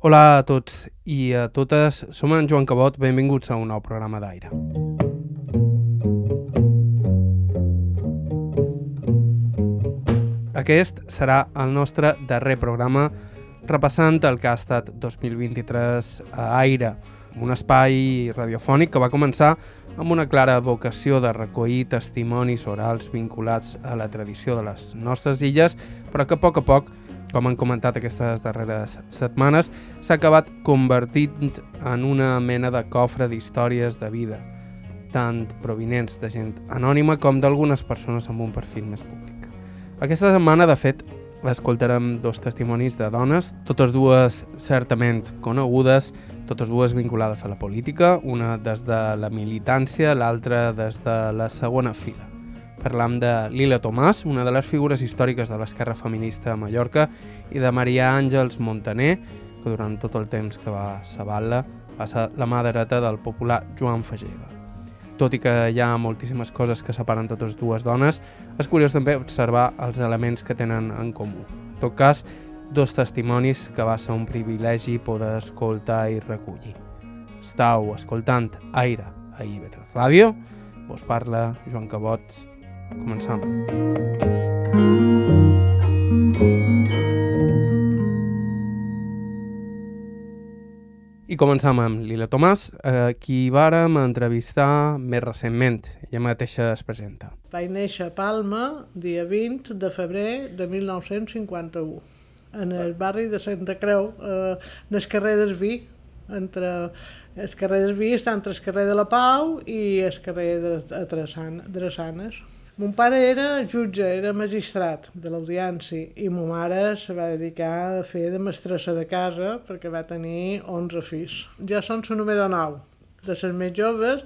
Hola a tots i a totes, som en Joan Cabot, benvinguts a un nou programa d'aire. Aquest serà el nostre darrer programa repassant el que ha estat 2023 a Aire, un espai radiofònic que va començar amb una clara vocació de recollir testimonis orals vinculats a la tradició de les nostres illes, però que a poc a poc com han comentat aquestes darreres setmanes, s'ha acabat convertint en una mena de cofre d'històries de vida, tant provinents de gent anònima com d'algunes persones amb un perfil més públic. Aquesta setmana, de fet, escoltarem dos testimonis de dones, totes dues certament conegudes, totes dues vinculades a la política, una des de la militància, l'altra des de la segona fila. Parlam de Lila Tomàs, una de les figures històriques de l'esquerra feminista a Mallorca, i de Maria Àngels Montaner, que durant tot el temps que va sabar-la va ser la mà dreta del popular Joan Fageda. Tot i que hi ha moltíssimes coses que separen totes dues dones, és curiós també observar els elements que tenen en comú. En tot cas, dos testimonis que va ser un privilegi poder escoltar i recollir. Estau escoltant Aire a IB3 Ràdio, vos parla Joan Cabot, Començam. I començam amb Lila Tomàs, eh, qui vàrem entrevistar més recentment. Ella mateixa es presenta. Vaig néixer a Palma dia 20 de febrer de 1951, en el barri de Santa Creu, eh, del carrer del Vi, entre el carrer del Vi està entre el carrer de la Pau i el carrer de, de Drassanes. Mon pare era jutge, era magistrat de l'audiència i ma mare se va dedicar a fer de mestressa de casa perquè va tenir 11 fills. Jo som la número 9, de les més joves,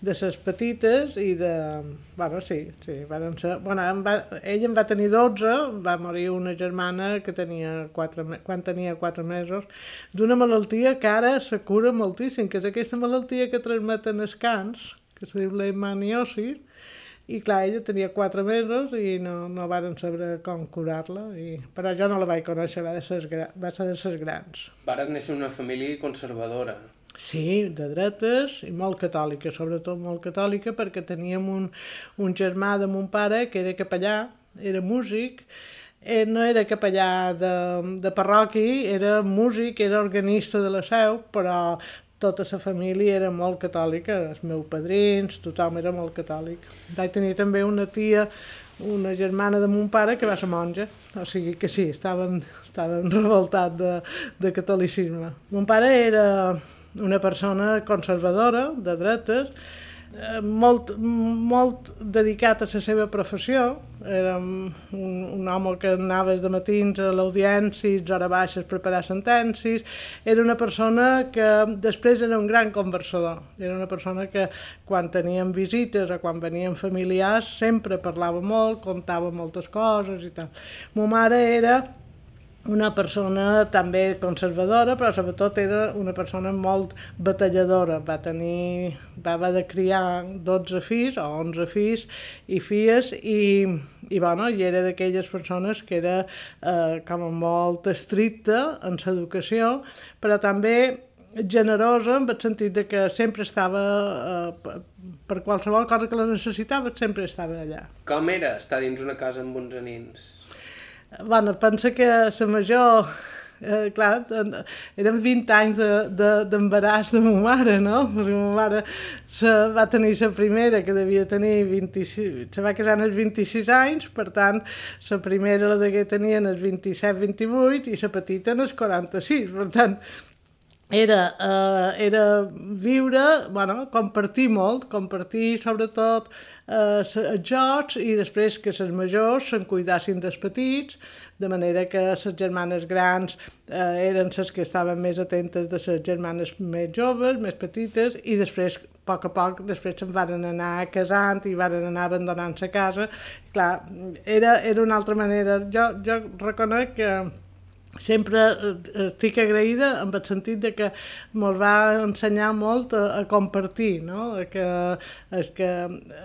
de les petites i de... Bueno, sí, sí, van ser... Bueno, em va... ell en va tenir 12, va morir una germana que tenia 4, quan tenia 4 mesos, d'una malaltia que ara se cura moltíssim, que és aquesta malaltia que transmeten els cans, que se diu l'hemaniosis, i clar, ella tenia quatre mesos i no, no varen saber com curar-la, i... però jo no la vaig conèixer, va, de ses, va ser de ses grans. Varen néixer una família conservadora. Sí, de dretes i molt catòlica, sobretot molt catòlica, perquè teníem un, un germà de mon pare que era capellà, era músic, eh, no era capellà de, de parroqui, era músic, era organista de la seu, però tota la família era molt catòlica, els meus padrins, tothom era molt catòlic. Vaig tenir també una tia, una germana de mon pare que va ser monja, o sigui que sí, estaven, estaven revoltats de, de catolicisme. Mon pare era una persona conservadora, de dretes, Eh, molt, molt dedicat a la seva professió. Era un, un home que anava de matins a l'audiència, hora baixes, preparar sentències. Era una persona que després era un gran conversador. Era una persona que quan teníem visites o quan venien familiars sempre parlava molt, contava moltes coses i tal. Ma mare era una persona també conservadora, però sobretot era una persona molt batalladora. Va tenir, va haver de criar 12 fills o 11 fills i filles i, i, bueno, i era d'aquelles persones que era eh, com molt estricta en l'educació, però també generosa en el sentit de que sempre estava eh, per qualsevol cosa que la necessitava, sempre estava allà. Com era estar dins una casa amb 11 nins? Bueno, pensa que la major eh, clar, eren 20 anys d'embaràs de, de, de ma mare, no? Perquè ma mare se va tenir la primera, que devia tenir 26... Se va casar als 26 anys, per tant, la primera la degué tenir els 27-28 i la petita en els 46. Per tant, era, eh, era viure, bueno, compartir molt, compartir sobretot eh, els jocs i després que les majors se'n cuidassin dels petits, de manera que les germanes grans eh, eren les que estaven més atentes de les germanes més joves, més petites, i després, a poc a poc, després se'n van anar casant i van anar abandonant la casa. Clar, era, era una altra manera. Jo, jo reconec que sempre eh, estic agraïda en el sentit de que ens va ensenyar molt a, a compartir, no? Que, és que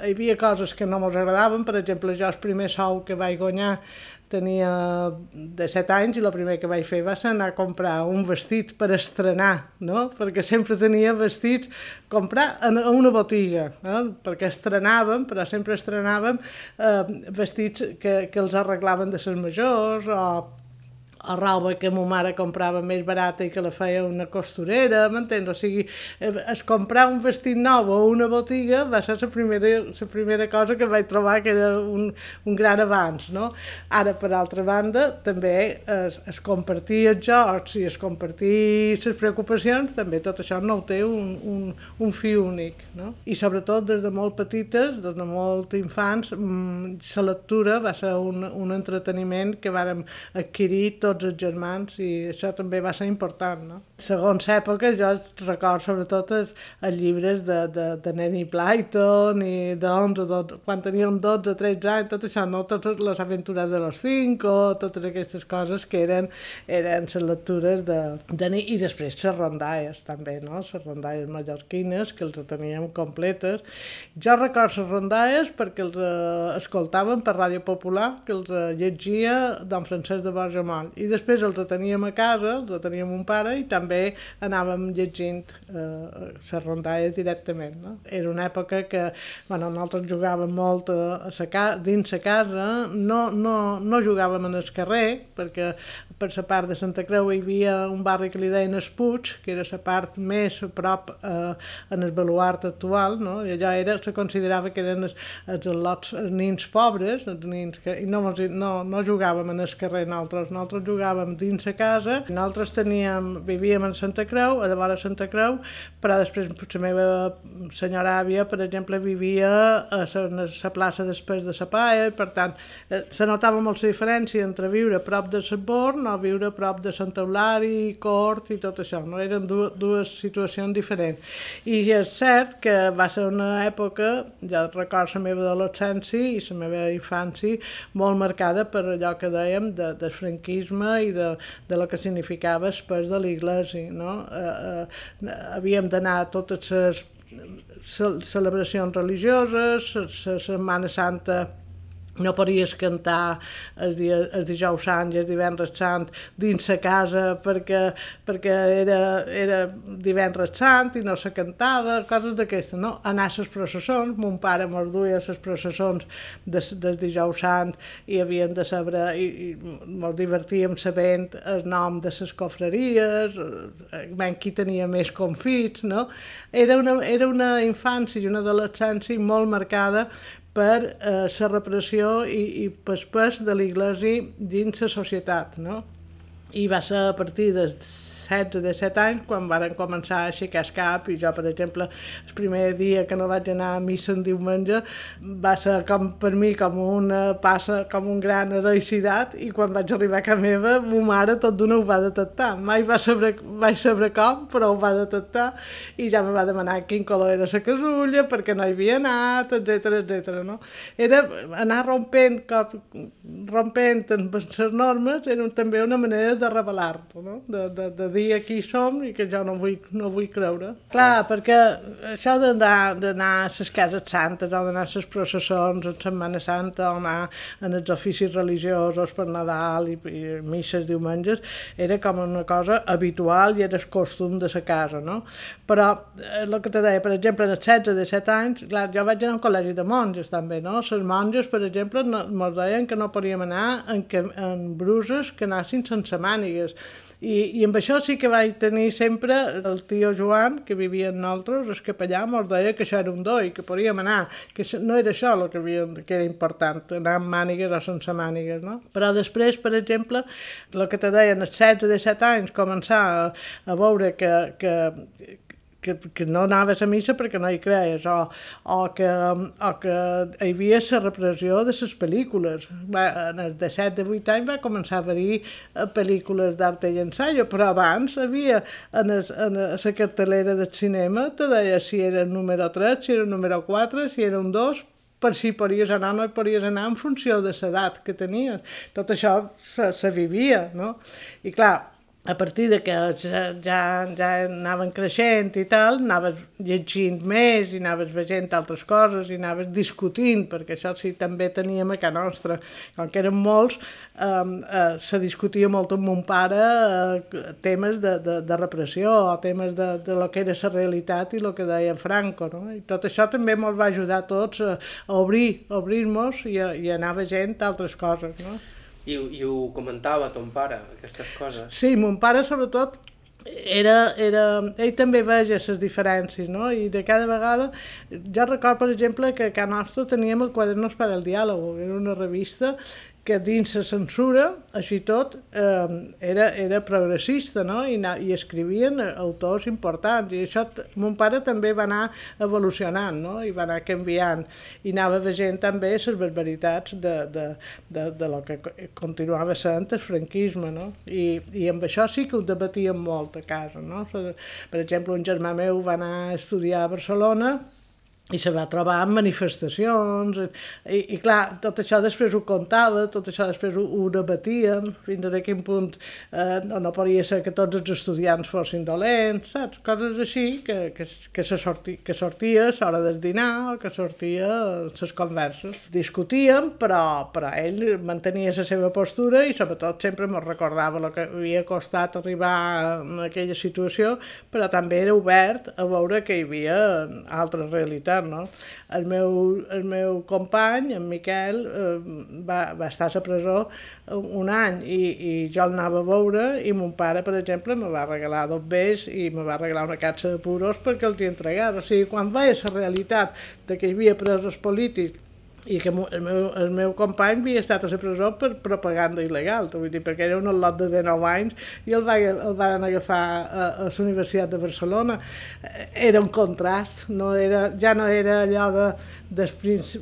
hi havia coses que no ens agradaven, per exemple, jo el primer sou que vaig guanyar tenia de 7 anys i el primer que vaig fer va ser anar a comprar un vestit per estrenar, no? perquè sempre tenia vestits, comprar a una botiga, eh? perquè estrenàvem, però sempre estrenàvem eh, vestits que, que els arreglaven de ses majors o o roba que ma mare comprava més barata i que la feia una costurera, m'entens? O sigui, eh, es comprar un vestit nou o una botiga va ser la primera, la primera cosa que vaig trobar que era un, un gran avanç, no? Ara, per altra banda, també es, es compartir els jocs i es compartir les preocupacions, també tot això no ho té un, un, un fi únic, no? I sobretot des de molt petites, des de molt infants, mm, la lectura va ser un, un entreteniment que vàrem adquirir tots tots els germans i això també va ser important, no? Segons època jo recordo sobretot els, els llibres de, de, de Nanny Blyton i de 11, 12, quan teníem 12, 13 anys, tot això, no? Totes les aventures de los cinco, totes aquestes coses que eren, eren les lectures de, de nit i després les rondalles també, no? Les rondalles mallorquines que els teníem completes. Jo recordo les rondalles perquè els eh, escoltàvem per Ràdio Popular, que els eh, llegia don Francesc de Borjamont i després els teníem a casa, els teníem un pare i també anàvem llegint eh, les rondalles directament. No? Era una època que bueno, nosaltres jugàvem molt a, a sa, dins la casa, no, no, no jugàvem en el carrer, perquè per la part de Santa Creu hi havia un barri que li deien Espuig, que era la part més a prop eh, en el baluart actual, no? i allò era, se considerava que eren els, els, lots, els nins pobres, els nins que, i no, no, no jugàvem en el carrer nosaltres, nosaltres jugàvem dins la casa, nosaltres teníem, vivíem en Santa Creu, a davant de Santa Creu, però després la meva senyora àvia, per exemple, vivia a la, a la plaça després de la Paia, i per tant, eh, se notava molt la diferència entre viure a prop de Born no viure a prop de Sant Eulari, Cort i tot això, no? Eren dues, dues situacions diferents. I és cert que va ser una època, ja recordo la meva adolescència i la meva infància, molt marcada per allò que dèiem de, del franquisme i de, de lo que significava espès de l'Iglesi, no? Eh, eh, havíem d'anar a totes les celebracions religioses, la Setmana Santa no podies cantar el, dia, el dijous sant i el divendres sant dins la casa perquè, perquè era, era divendres sant i no se cantava, coses d'aquestes, no? Anar a les processons, mon pare mos duia a les processons de, del dijous sant i havíem de saber, i, i mos divertíem sabent el nom de les cofreries, ben qui tenia més confits, no? Era una, era una infància i una adolescència molt marcada per eh, la repressió i, i pel pes de l'Iglesi dins la societat, no? I va ser a partir dels 16 o 17 anys quan varen començar a aixecar el cap i jo, per exemple, el primer dia que no vaig anar a missa en diumenge va ser com per mi com una passa, com un gran heroïcitat i quan vaig arribar a casa meva, ma mare tot d'una ho va detectar. Mai va saber, vaig saber com, però ho va detectar i ja me va demanar quin color era la casulla, perquè no hi havia anat, etc etc. no? Era anar rompent, cop, rompent les normes, era també una manera de revelar-te, no? de, de, de dir aquí som i que jo no vull, no vull creure. Clar, perquè això d'anar a les cases santes o d'anar a les processons en Setmana Santa o anar en els oficis religiosos per Nadal i, i misses diumenges era com una cosa habitual i era el costum de la casa, no? Però eh, el que te deia, per exemple, en els 16 de 7 anys, clar, jo vaig anar a un col·legi de monges també, no? Les monges, per exemple, no, ens deien que no podíem anar en, en bruses que anassin sense mànigues i, I amb això sí que vaig tenir sempre el tio Joan, que vivia amb nosaltres, el capellà ens deia que això era un do i que podíem anar, que no era això el que, havia, que era important, anar amb mànigues o sense mànigues, no? Però després, per exemple, el que te deien, als 16 o 17 anys, començar a, a veure que, que, que, que no anaves a missa perquè no hi creies, o, o, que, o que hi havia la repressió de les pel·lícules. Va, en els de 7 de 8 anys va començar a haver pel·lícules d'art i ensaio, però abans havia en, es, en la cartelera del cinema, te deia si era el número 3, si era el número 4, si era un 2, per si podies anar o no podies anar en funció de l'edat que tenies. Tot això se, se vivia, no? I clar, a partir de que ja, ja, ja anaven creixent i tal, anaves llegint més i anaves veient altres coses i anaves discutint, perquè això sí també teníem a casa nostra, com que eren molts, eh, eh, se discutia molt amb mon pare eh, temes de, de, de repressió o temes de, de lo que era la realitat i el que deia Franco, no? I tot això també ens va ajudar a tots a, obrir, obrir-nos i, a, i anar veient altres coses, no? I, I ho comentava ton pare, aquestes coses? Sí, mon pare sobretot era, era, ell també veia les diferències, no? I de cada vegada, jo recordo, per exemple, que a casa nostra teníem el Quadernos per al Diàlogo, era una revista que dins la censura, així tot, eh, era, era progressista, no? I, i escrivien autors importants, i això mon pare també va anar evolucionant, no? I va anar canviant, i anava veient també les barbaritats de, de, de, de lo que continuava sent el franquisme, no? I, I amb això sí que ho debatíem molt a casa, no? Per exemple, un germà meu va anar a estudiar a Barcelona, i se va trobar en manifestacions, i, i clar, tot això després ho contava, tot això després ho, ho debatíem, fins a quin punt eh, no, no podia ser que tots els estudiants fossin dolents, saps? Coses així que, que, que, se sorti, que sortia a l'hora del dinar o que sortia les converses. Discutíem, però, però ell mantenia la seva postura i sobretot sempre me recordava el que havia costat arribar a aquella situació, però també era obert a veure que hi havia altres realitats. No? El, meu, el meu company, en Miquel, eh, va, va estar a la presó un any i, i jo el anava a veure i mon pare, per exemple, me va regalar dos bes i me va regalar una catxa de puros perquè els hi entregava. O sigui, quan veia la realitat de que hi havia presos polítics i que el meu, el meu company havia estat a la presó per propaganda il·legal, vull dir, perquè era un lot de 19 anys i el, va, el van agafar a, a la Universitat de Barcelona. Era un contrast, no era, ja no era allò de, des,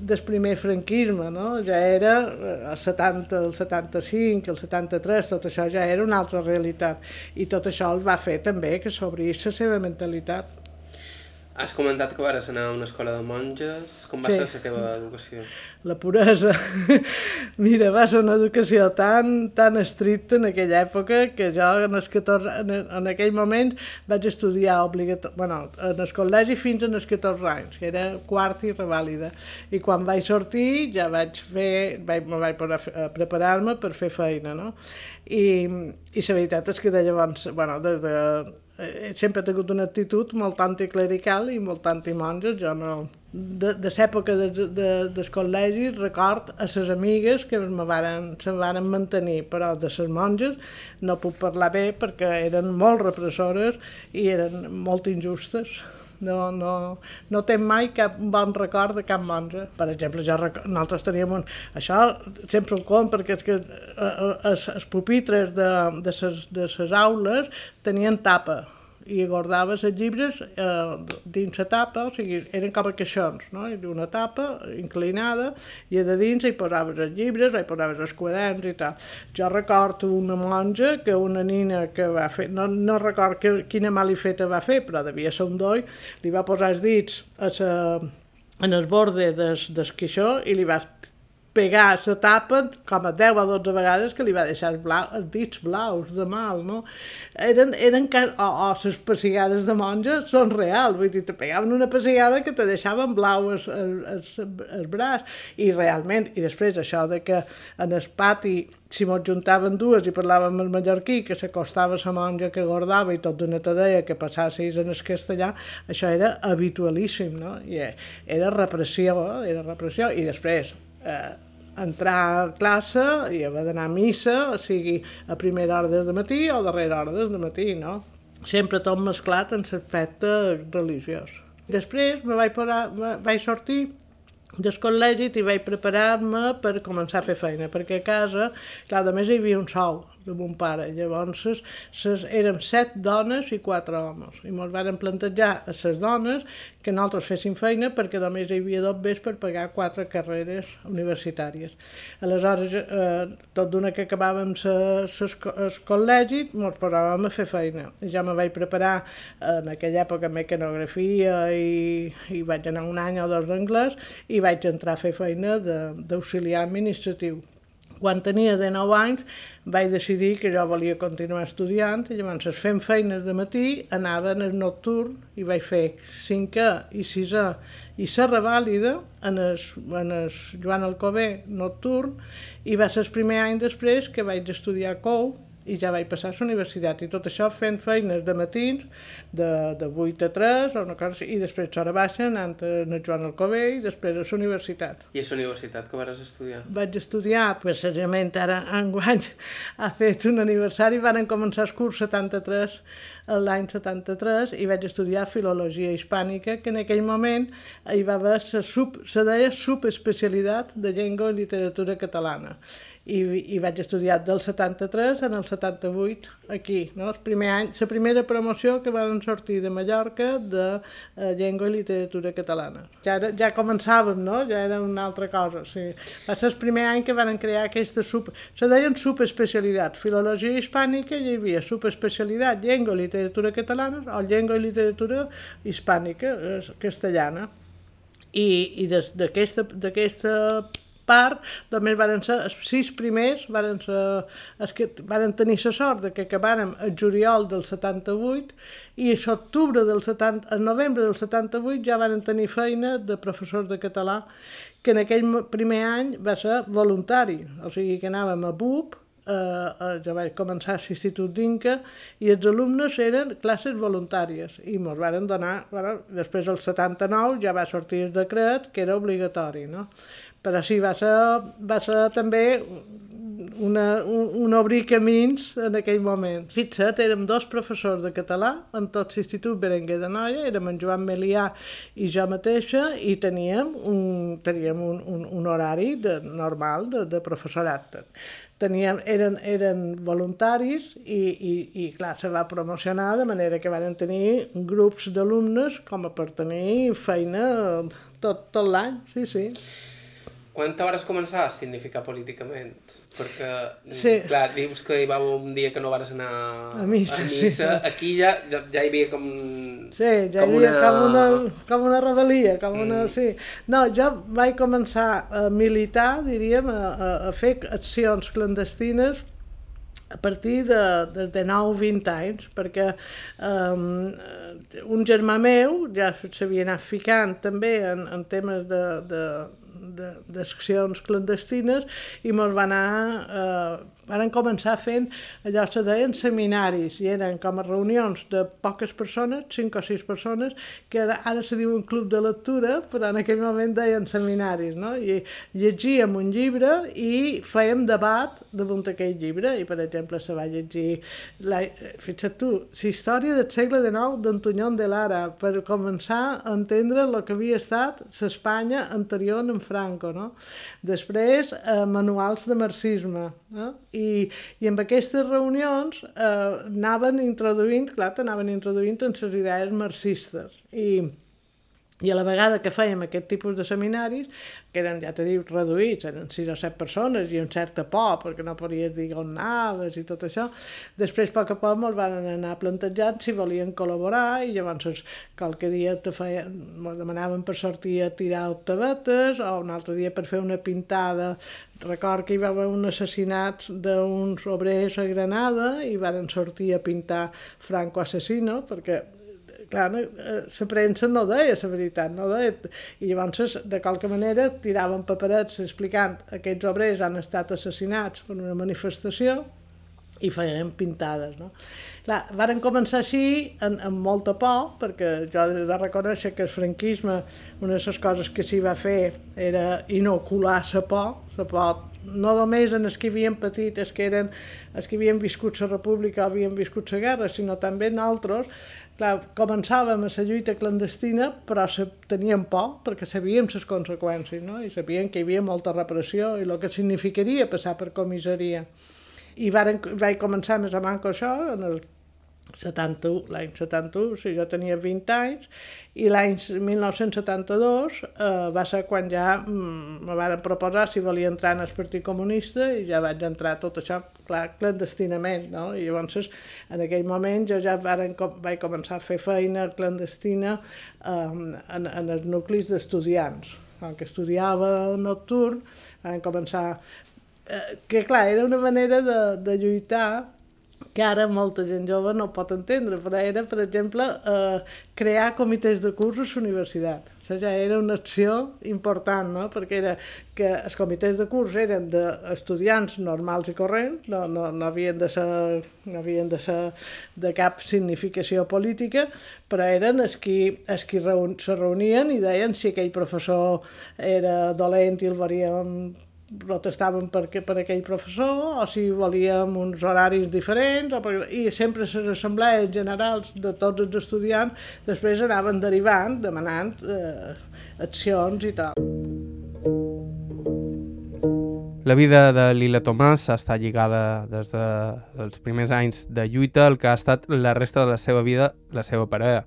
des primer franquisme, no? ja era eh, el 70, el 75, el 73, tot això ja era una altra realitat i tot això el va fer també que s'obrís la seva mentalitat. Has comentat que vares anar a una escola de monges. Com va sí. ser la teva educació? La puresa. Mira, va ser una educació tan, tan estricta en aquella època que jo en, els 14, en, en aquell moment vaig estudiar obligatori, bueno, en el col·legi fins als 14 anys, que era quart i revàlida. I quan vaig sortir ja vaig fer, vaig, me vaig preparar-me per fer feina, no? I, I la veritat és que de llavors, bueno, des de eh, sempre he tingut una actitud molt anticlerical i molt antimonges. Jo no... De, de l'època de, de, del col·legi record a les amigues que me varen, se varen mantenir, però de les monges no puc parlar bé perquè eren molt repressores i eren molt injustes. No, no, no té mai cap bon record de cap monja. Per exemple, jo nosaltres teníem un... Això sempre el compte perquè és que eh, eh, els, els pupitres de, de, ses, de ses aules tenien tapa i guardaves els llibres eh, dins la tapa, o sigui, eren com a caixons, no? I una tapa inclinada i de dins hi posaves els llibres, hi posaves els quaderns i tal. Jo recordo una monja que una nina que va fer, no, no recordo que, quina malifeta va fer, però devia ser un doi, li va posar els dits a sa, en el borde des, des queixó i li va pegar la tapa com a 10 o 12 vegades que li va deixar els, blau, els dits blaus de mal, no? Eren, eren o, o les pessigades de monja són reals, vull dir, te pegaven una pessigada que te deixaven blau el, el, el, el braç, i realment, i després això de que en el pati si mos juntaven dues i parlàvem el mallorquí, que s'acostava la monja que guardava i tot d'una te deia que passassis en el castellà, això era habitualíssim, no? I era repressió, era repressió, i després eh, entrar a classe i haver d'anar a missa, o sigui, a primera hora des de matí o a darrera hora des de matí, no? Sempre tot mesclat en l'aspecte religiós. Després me vaig, parar, me vaig sortir del col·legi i vaig preparar-me per començar a fer feina, perquè a casa, clar, a més hi havia un sou, de mon pare. Llavors ses, ses, érem set dones i quatre homes. I ens varen plantejar a les dones que nosaltres féssim feina perquè només hi havia dos bes per pagar quatre carreres universitàries. Aleshores, eh, tot d'una que acabàvem el col·legi, ens posàvem a fer feina. Ja me vaig preparar en aquella època mecanografia i, i vaig anar un any o dos d'anglès i vaig entrar a fer feina d'auxiliar administratiu quan tenia 19 anys vaig decidir que jo volia continuar estudiant i llavors fent feines de matí anava en el nocturn i vaig fer cinquè i sisè i la revàlida en el, en el Joan Alcobé nocturn i va ser el primer any després que vaig estudiar COU i ja vaig passar a la universitat i tot això fent feines de matins de, de 8 a 3 o una cosa així, i després hora baixa anant a Joan Alcobé i després a la universitat. I a la universitat que vas estudiar? Vaig estudiar, precisament ara enguany ha fet un aniversari, van començar el curs 73 l'any 73 i vaig estudiar filologia hispànica, que en aquell moment hi va haver se deia subespecialitat de llengua i literatura catalana i, i vaig estudiar del 73 en el 78 aquí, no? el primer any, la primera promoció que van sortir de Mallorca de eh, llengua i literatura catalana. Ja, era, ja començàvem, no? ja era una altra cosa. Sí. Va ser el primer any que van crear aquesta sub... Se deien subespecialitat. Filologia hispànica hi havia subespecialitat llengua i literatura catalana o llengua i literatura hispànica, eh, castellana. I, i d'aquesta part, només varen ser els sis primers, varen, ser, els que varen tenir la sort de que acabàrem el juliol del 78 i a l'octubre del 70, el novembre del 78 ja varen tenir feina de professors de català que en aquell primer any va ser voluntari, o sigui que anàvem a BUP, eh, eh, ja vaig començar a l'Institut d'Inca i els alumnes eren classes voluntàries i ens varen donar, bueno, després del 79 ja va sortir el decret que era obligatori, no? Però sí, va ser, va ser també una, un, un obrir camins en aquell moment. Fixa't, érem dos professors de català en tot l'Institut Berenguer de Noia, érem en Joan Melià i jo mateixa, i teníem un, teníem un, un, un horari de, normal de, de professorat. Teníem, eren, eren voluntaris i, i, i clar, se va promocionar de manera que van tenir grups d'alumnes com a per tenir feina tot, tot l'any, sí, sí. Quan te vas començar a significar políticament? Perquè, sí. clar, dius que hi va un dia que no vas anar a missa. A missa. Sí. Aquí ja, ja, ja hi havia com... Sí, ja com hi havia una... com, una, com una rebel·lia, com mm. una... Sí. No, jo vaig començar a militar, diríem, a, a fer accions clandestines a partir de, de, de 9-20 anys, perquè um, un germà meu ja s'havia anat ficant també en, en temes de, de, d'accions clandestines i mos va anar eh, Varen començar fent allò que deien seminaris i eren com a reunions de poques persones, cinc o sis persones, que ara, ara se diu un club de lectura, però en aquell moment deien seminaris, no? I llegíem un llibre i fèiem debat damunt aquell llibre i, per exemple, se va llegir, la, fixa't tu, la història del segle XIX d'Antonyon de Lara, per començar a entendre el que havia estat l'Espanya anterior en Franco, no? Després, eh, manuals de marxisme, no? i, i amb aquestes reunions eh, anaven introduint, clar, anaven introduint en les idees marxistes. I, i a la vegada que fèiem aquest tipus de seminaris, que eren, ja t'he dit, reduïts, eren sis o set persones i un cert por, perquè no podies dir on anaves i tot això, després a poc a poc ens van anar plantejant si volien col·laborar i llavors qualque dia te feien, ens demanaven per sortir a tirar octavetes o un altre dia per fer una pintada. Record que hi va haver un assassinat d'uns obrers a Granada i varen sortir a pintar Franco assassino perquè clar, la eh, premsa no deia la veritat, no deia... I llavors, de qualque manera, tiraven paperets explicant que aquests obrers han estat assassinats per una manifestació i feien pintades, no? Clar, varen començar així amb, amb molta por, perquè jo he de reconèixer que el franquisme, una de les coses que s'hi va fer era inocular la por, la por no només en els que havien patit, els que, eren, els que havien viscut la república o havien viscut la guerra, sinó també en altres, Clar, començàvem a la lluita clandestina, però teníem por perquè sabíem les conseqüències, no? i sabíem que hi havia molta repressió i el que significaria passar per comissaria. I varen, vaig començar més o menys això en el 71, l'any 71, o sigui, jo tenia 20 anys, i l'any 1972 eh, va ser quan ja mm, me van proposar si volia entrar en el Partit Comunista i ja vaig entrar tot això, clar, clandestinament, no? I llavors, en aquell moment, jo ja varen, vaig començar a fer feina clandestina eh, en, en els nuclis d'estudiants. Quan que estudiava nocturn, van començar eh, que clar, era una manera de, de lluitar que ara molta gent jove no pot entendre, però era, per exemple, eh, crear comitès de curs a la universitat. Això ja era una acció important, no? perquè era que els comitès de curs eren d'estudiants normals i corrents, no, no, no, havien de ser, no havien de ser de cap significació política, però eren els qui, els qui reun, se reunien i deien si aquell professor era dolent i el volíem protestaven per, per aquell professor o si volíem uns horaris diferents o per, i sempre les assemblees generals de tots els estudiants després anaven derivant, demanant eh, accions i tal. La vida de Lila Tomàs està lligada des dels primers anys de lluita al que ha estat la resta de la seva vida la seva parella,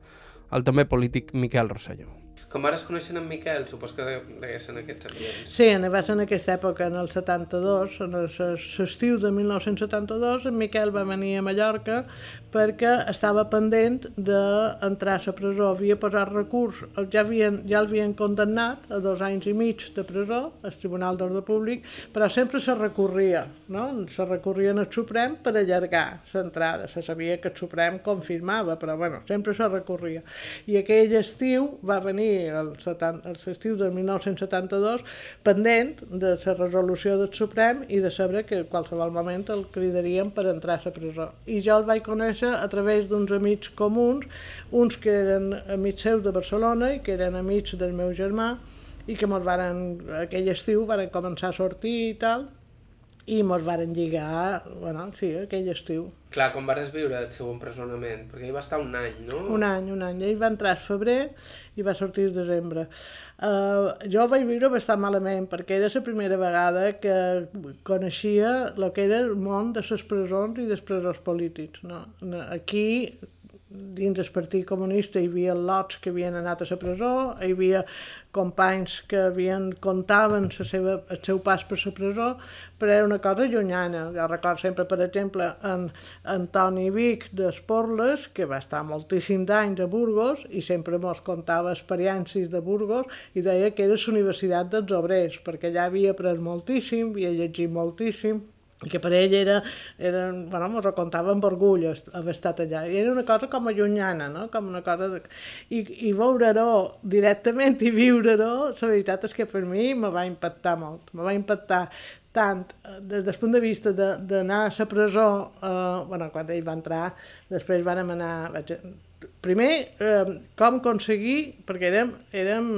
el també polític Miquel Rosselló. Com vares conèixer en Miquel, supos que degués en aquests ambients. Sí, va ser en aquesta època, en el 72, en l'estiu de 1972, en Miquel va venir a Mallorca perquè estava pendent d'entrar a la presó. Havia posat recurs, ja, havien, ja l'havien condemnat a dos anys i mig de presó, al Tribunal d'Ordre Públic, però sempre se recorria, no? se recorria al Suprem per allargar l'entrada. Se sabia que el Suprem confirmava, però bueno, sempre se recorria. I aquell estiu va venir l'estiu del 1972 pendent de la resolució del Suprem i de saber que qualsevol moment el cridaríem per entrar a la presó. I jo el vaig conèixer a través d'uns amics comuns, uns que eren amics seus de Barcelona i que eren amics del meu germà, i que mos varen, aquell estiu, varen començar a sortir i tal, i mos varen lligar, bueno, sí, aquell estiu. Clar, com vas viure el seu empresonament? Perquè ell va estar un any, no? Un any, un any. Ell va entrar a febrer i va sortir el desembre. Uh, jo vaig viure bastant malament, perquè era la primera vegada que coneixia el que era el món de les presons i dels presons polítics. No? Aquí dins del Partit Comunista hi havia lots que havien anat a la presó, hi havia companys que havien contaven la seva, el seu pas per la presó, però era una cosa llunyana. Jo recordo sempre, per exemple, en Antoni Vic d'Esporles, que va estar moltíssims anys a Burgos i sempre mos contava experiències de Burgos i deia que era la Universitat dels Obrers, perquè allà havia après moltíssim, havia llegit moltíssim, i que per ell era, era bueno, m'ho recontava amb orgull haver estat allà. I era una cosa com a llunyana, no? com una cosa... De... I, i veure-ho directament i viure-ho, la veritat és que per mi me va impactar molt. Me va impactar tant eh, des del punt de vista d'anar a la presó, eh, bueno, quan ell va entrar, després vam anar, vaig, primer, eh, com aconseguir, perquè érem, érem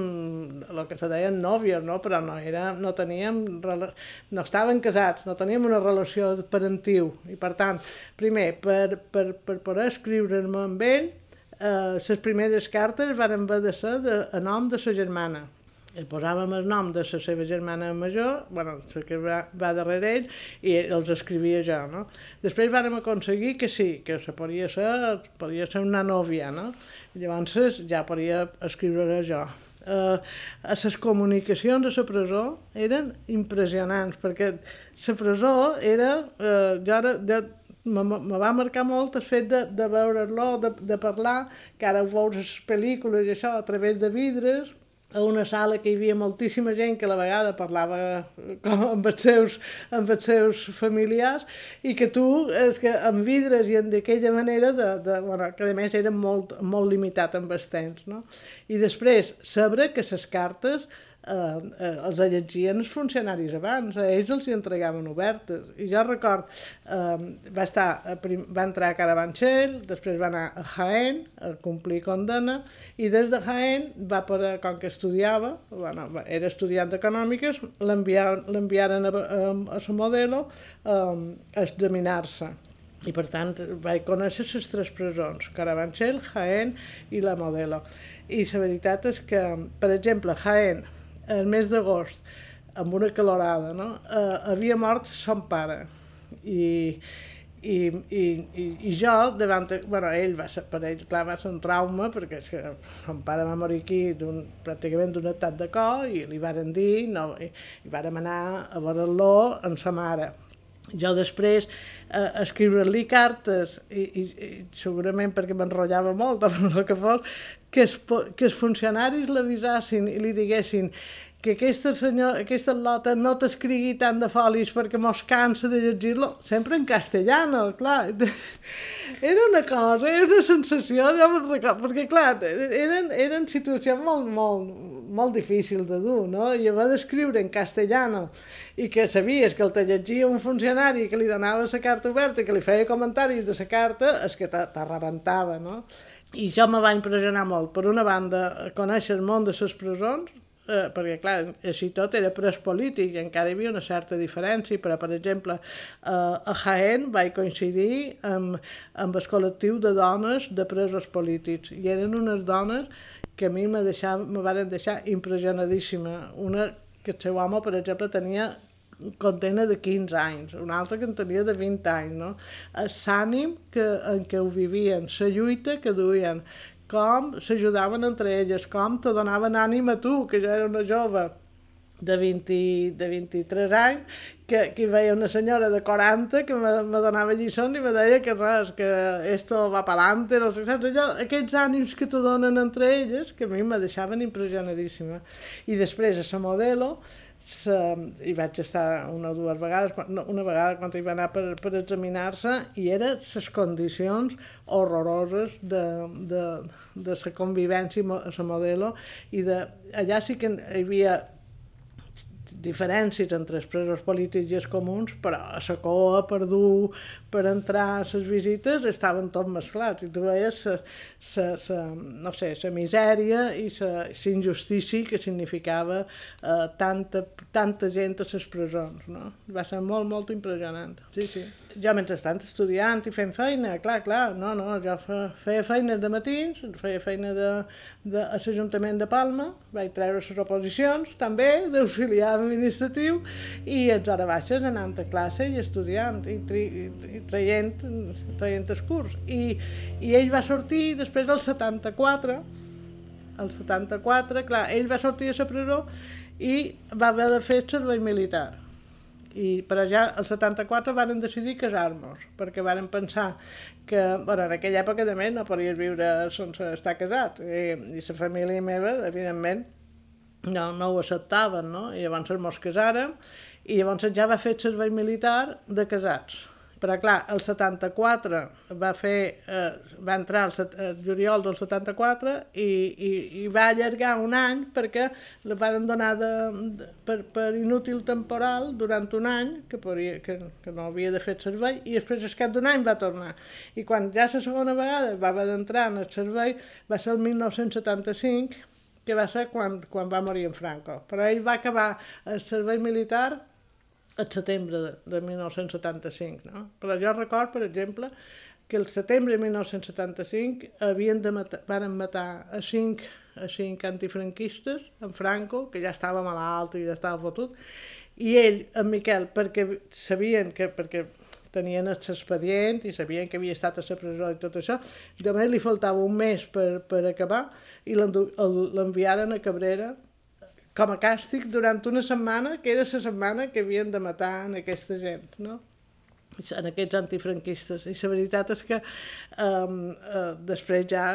el que se deien nòvies, no? però no, era, no teníem, no estaven casats, no teníem una relació parentiu, i per tant, primer, per, per, per poder escriure'm amb ell, eh, les primeres cartes van haver de ser de, a nom de sa germana, i posàvem el nom de la seva germana major, bueno, la que va, va darrere ell, i els escrivia jo, no? Després vàrem aconseguir que sí, que se podia ser, podia ser una nòvia, no? Llavors ja podia escriure jo. Uh, a les comunicacions a la presó eren impressionants, perquè la presó era, uh, jo ara, jo, me, me va marcar molt el fet de, de veure-lo, de, de parlar, que ara ho veus les pel·lícules i això a través de vidres, a una sala que hi havia moltíssima gent que a la vegada parlava com amb els seus, amb els seus familiars i que tu, és que amb vidres i d'aquella manera, de, de, bueno, que a més era molt, molt limitat amb els temps, no? I després, saber que les cartes eh, eh, els llegien els funcionaris abans, a ells els hi entregaven obertes. I jo record, eh, va, estar, va entrar a Carabanchel, després va anar a Jaén a complir condena, i des de Jaén va per, com que estudiava, bueno, era estudiant d'econòmiques, l'enviaren a, a, a la modelo eh, a examinar-se. I per tant vaig conèixer les tres presons, Carabanchel, Jaén i la Modelo. I la veritat és que, per exemple, Jaén, el mes d'agost, amb una calorada, no? eh, havia mort son pare. I, i, i, i, i jo, davant, bueno, ell va ser, per ell, clar, va ser un trauma, perquè és que son pare va morir aquí pràcticament d'un estat de cor i li varen dir, no, i, i vàrem anar a veure-lo amb sa mare. Jo després eh, escriure-li cartes, i, i, i segurament perquè m'enrotllava molt, o el que fos, que els, que els funcionaris l'avisassin i li diguessin que aquesta, senyor, aquesta lota no t'escrigui tant de folis perquè mos cansa de llegir-lo, sempre en castellano, clar. Era una cosa, era una sensació, jo me'n recordo, perquè clar, eren, eren situacions molt, molt, molt difícils de dur, no? I haver d'escriure en castellano i que sabies que el te llegia un funcionari que li donava la carta oberta, que li feia comentaris de la carta, és que t'arrebentava, no? I això me va impressionar molt. Per una banda, conèixer el món de les presons, eh, perquè clar, així tot era pres polític i encara hi havia una certa diferència, però per exemple eh, a Jaén vaig coincidir amb, amb el col·lectiu de dones de presos polítics i eren unes dones que a mi me, deixava, me van deixar impressionadíssima. Una que el seu home, per exemple, tenia condena de 15 anys, una altra que en tenia de 20 anys, no? L'ànim que, en què ho vivien, la lluita que duien, com s'ajudaven entre elles, com te donaven ànim a tu, que jo era una jove de, 20, de 23 anys, que, que veia una senyora de 40 que me, me donava lliçons i me deia que res, que esto va pa'lante, no sé, saps? Allò, aquests ànims que te donen entre elles, que a mi me deixaven impressionadíssima. I després, a la modelo, se, hi vaig estar una o dues vegades, una vegada quan hi va anar per, per examinar-se, i eren les condicions horroroses de, de, de la convivència a la modelo, i de, allà sí que hi havia diferències entre els presos polítics i els comuns, però a la coa, per dur, per entrar a les visites, estaven tots mesclats. I tu veies sa, sa, sa, no sé, la misèria i la injustícia que significava eh, tanta, tanta gent a les presons. No? Va ser molt, molt impressionant. Sí, sí. Jo, mentrestant, estudiant i fent feina, clar, clar, no, no, jo feia feina de matins, feia feina de, de, a l'Ajuntament de Palma, vaig treure les oposicions, també, d'auxiliar administratiu, i a hores baixes anant a classe i estudiant, i, tri, i traient, traient el curs. I, I ell va sortir després del 74, el 74, clar, ell va sortir a la presó i va haver de fer servei militar i per allà, el 74, varen decidir casar-nos, perquè varen pensar que, bueno, en aquella època també no podies viure sense estar casat, i, i la família meva, evidentment, no, no ho acceptaven, no? I llavors ens casàrem, i llavors ja va fer servei militar de casats però clar, el 74 va fer, eh, va entrar el, el juliol del 74 i, i, i va allargar un any perquè la van donar de, de, per, per inútil temporal durant un any, que, podria, que, que no havia de fer servei, i després al cap d'un any va tornar. I quan ja la segona vegada va haver d'entrar en el servei, va ser el 1975, que va ser quan, quan va morir en Franco. Però ell va acabar el servei militar el setembre de, de 1975. No? Però jo record, per exemple, que el setembre de 1975 havien de matar, van matar a cinc, a cinc antifranquistes, en Franco, que ja estava malalt i ja estava fotut, i ell, en Miquel, perquè sabien que, perquè tenien l'expedient i sabien que havia estat a la presó i tot això, només li faltava un mes per, per acabar i l'enviaren a Cabrera com a càstig durant una setmana, que era la setmana que havien de matar en aquesta gent, no? en aquests antifranquistes. I la veritat és que um, uh, després ja,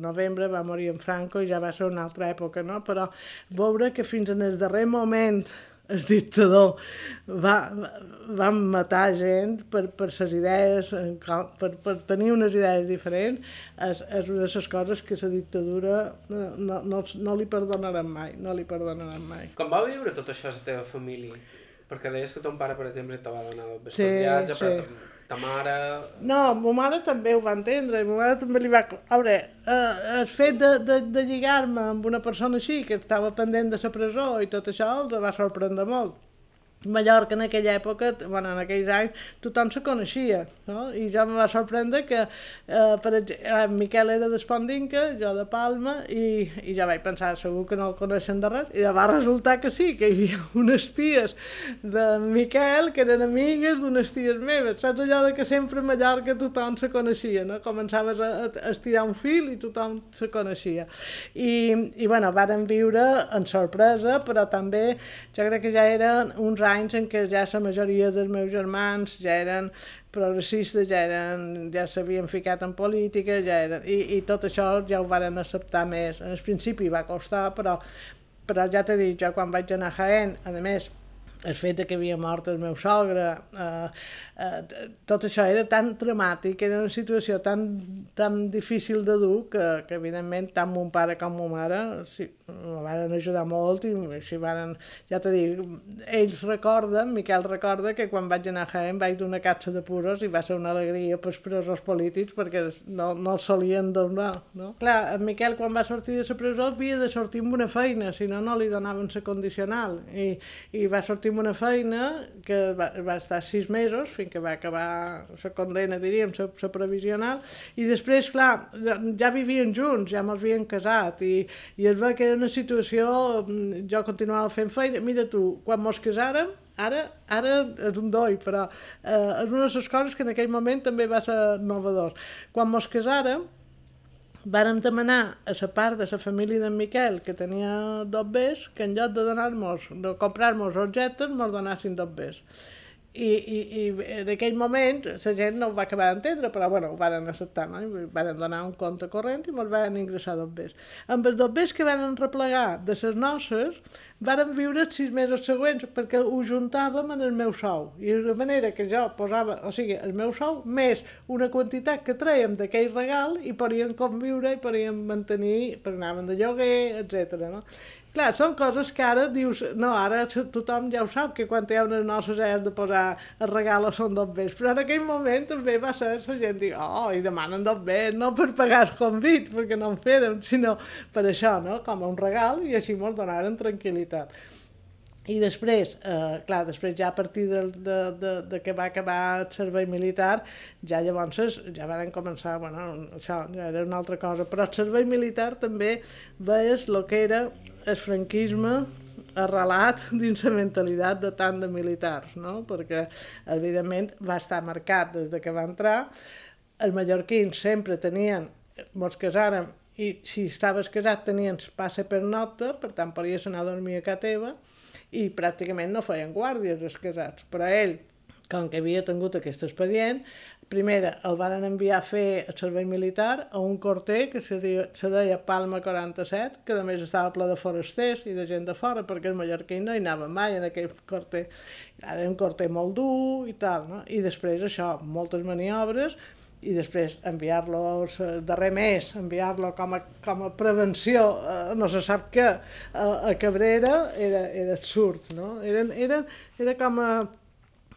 novembre, va morir en Franco i ja va ser una altra època, no? Però veure que fins en el darrer moment el dictador va, va matar gent per, per ses idees, per, per tenir unes idees diferents, és, és una de les coses que la dictadura no, no, no li perdonaran mai, no li perdonaran mai. Com va viure tot això la teva família? Perquè deies que ton pare, per exemple, te va donar el sí, viatge, sí. però ta mare... No, ma mare també ho va entendre, ma mare també li va... A veure, eh, el fet de, de, de lligar-me amb una persona així, que estava pendent de la presó i tot això, els va sorprendre molt. Mallorca en aquella època, bueno, en aquells anys, tothom se coneixia, no? I ja em va sorprendre que, eh, per exemple, eh, Miquel era d'Espondinca, jo de Palma, i, i ja vaig pensar, segur que no el coneixen de res, i ja va resultar que sí, que hi havia unes ties de Miquel que eren amigues d'unes ties meves, saps allò de que sempre a Mallorca tothom se coneixia, no? Començaves a, a estirar un fil i tothom se coneixia. I, i bueno, varen viure en sorpresa, però també jo crec que ja eren uns anys en què ja la majoria dels meus germans ja eren progressistes, ja, eren, ja s'havien ficat en política, ja eren, i, i tot això ja ho varen acceptar més. En el principi va costar, però però ja t'he dit, jo quan vaig anar a Jaén, a més, el fet que havia mort el meu sogre, eh, eh, tot això era tan dramàtic, era una situació tan, tan difícil de dur que, que evidentment tant mon pare com ma mare sí, me van ajudar molt i així van, ja t'ho dic, ells recorden, Miquel recorda que quan vaig anar a Jaén vaig donar catxa de puros i va ser una alegria pels presos polítics perquè no, no els solien donar, no? Clar, en Miquel quan va sortir de la presó havia de sortir amb una feina, si no, no li donaven la condicional i, i va sortir amb una feina que va, va estar sis mesos fins que va acabar la condena, diríem, la previsional, i després, clar, ja vivien junts, ja m'havien casat, i, i es va que era una situació, mm, jo continuava fent feina, mira tu, quan mos casàrem, ara, ara és un doi, però eh, és una de les coses que en aquell moment també va ser novador. Quan mos casàrem, vàrem demanar a la part de la família d'en Miquel, que tenia dos bés, que en lloc de donar-nos, de comprar-nos objectes, ens donassin dos bés. I, i, i en aquell moment la gent no ho va acabar d'entendre, però bueno, ho van acceptar, no? I van donar un compte corrent i ens van ingressar dos bés. Amb els dos bés que van replegar de les noces, varen viure els sis mesos següents perquè ho juntàvem en el meu sou. I de manera que jo posava, o sigui, el meu sou més una quantitat que traiem d'aquell regal i podíem conviure i podíem mantenir, per anaven de lloguer, etc. No? Clar, són coses que ara dius, no, ara tothom ja ho sap, que quan hi ha unes noces has de posar el regal o són dos bés, però en aquell moment també va ser la gent dir, oh, i demanen dos bés, no per pagar el convit, perquè no en feren, sinó per això, no?, com un regal, i així ens donaren tranquil·litat. I després, eh, clar, després ja a partir de, de, de, de que va acabar el servei militar, ja llavors ja van començar, bueno, això ja era una altra cosa, però el servei militar també veies el que era el franquisme arrelat dins la mentalitat de tant de militars, no? perquè evidentment va estar marcat des de que va entrar, els mallorquins sempre tenien, mos casàrem, i si estaves casat tenies passe per nota, per tant podies anar a dormir a casa teva, i pràcticament no feien guàrdies els casats, però ell, com que havia tingut aquest expedient, primera el van enviar a fer el servei militar a un corter que se deia, se deia Palma 47, que a més estava ple de forasters i de gent de fora, perquè els mallorquins no hi anaven mai en aquell corter. Era un corter molt dur i tal, no? I després això, moltes maniobres, i després enviar-lo darrer mes, enviar-lo com, a, com a prevenció, eh, no se sap què, a, a Cabrera, era, era absurd, no? Eren, eren, era com a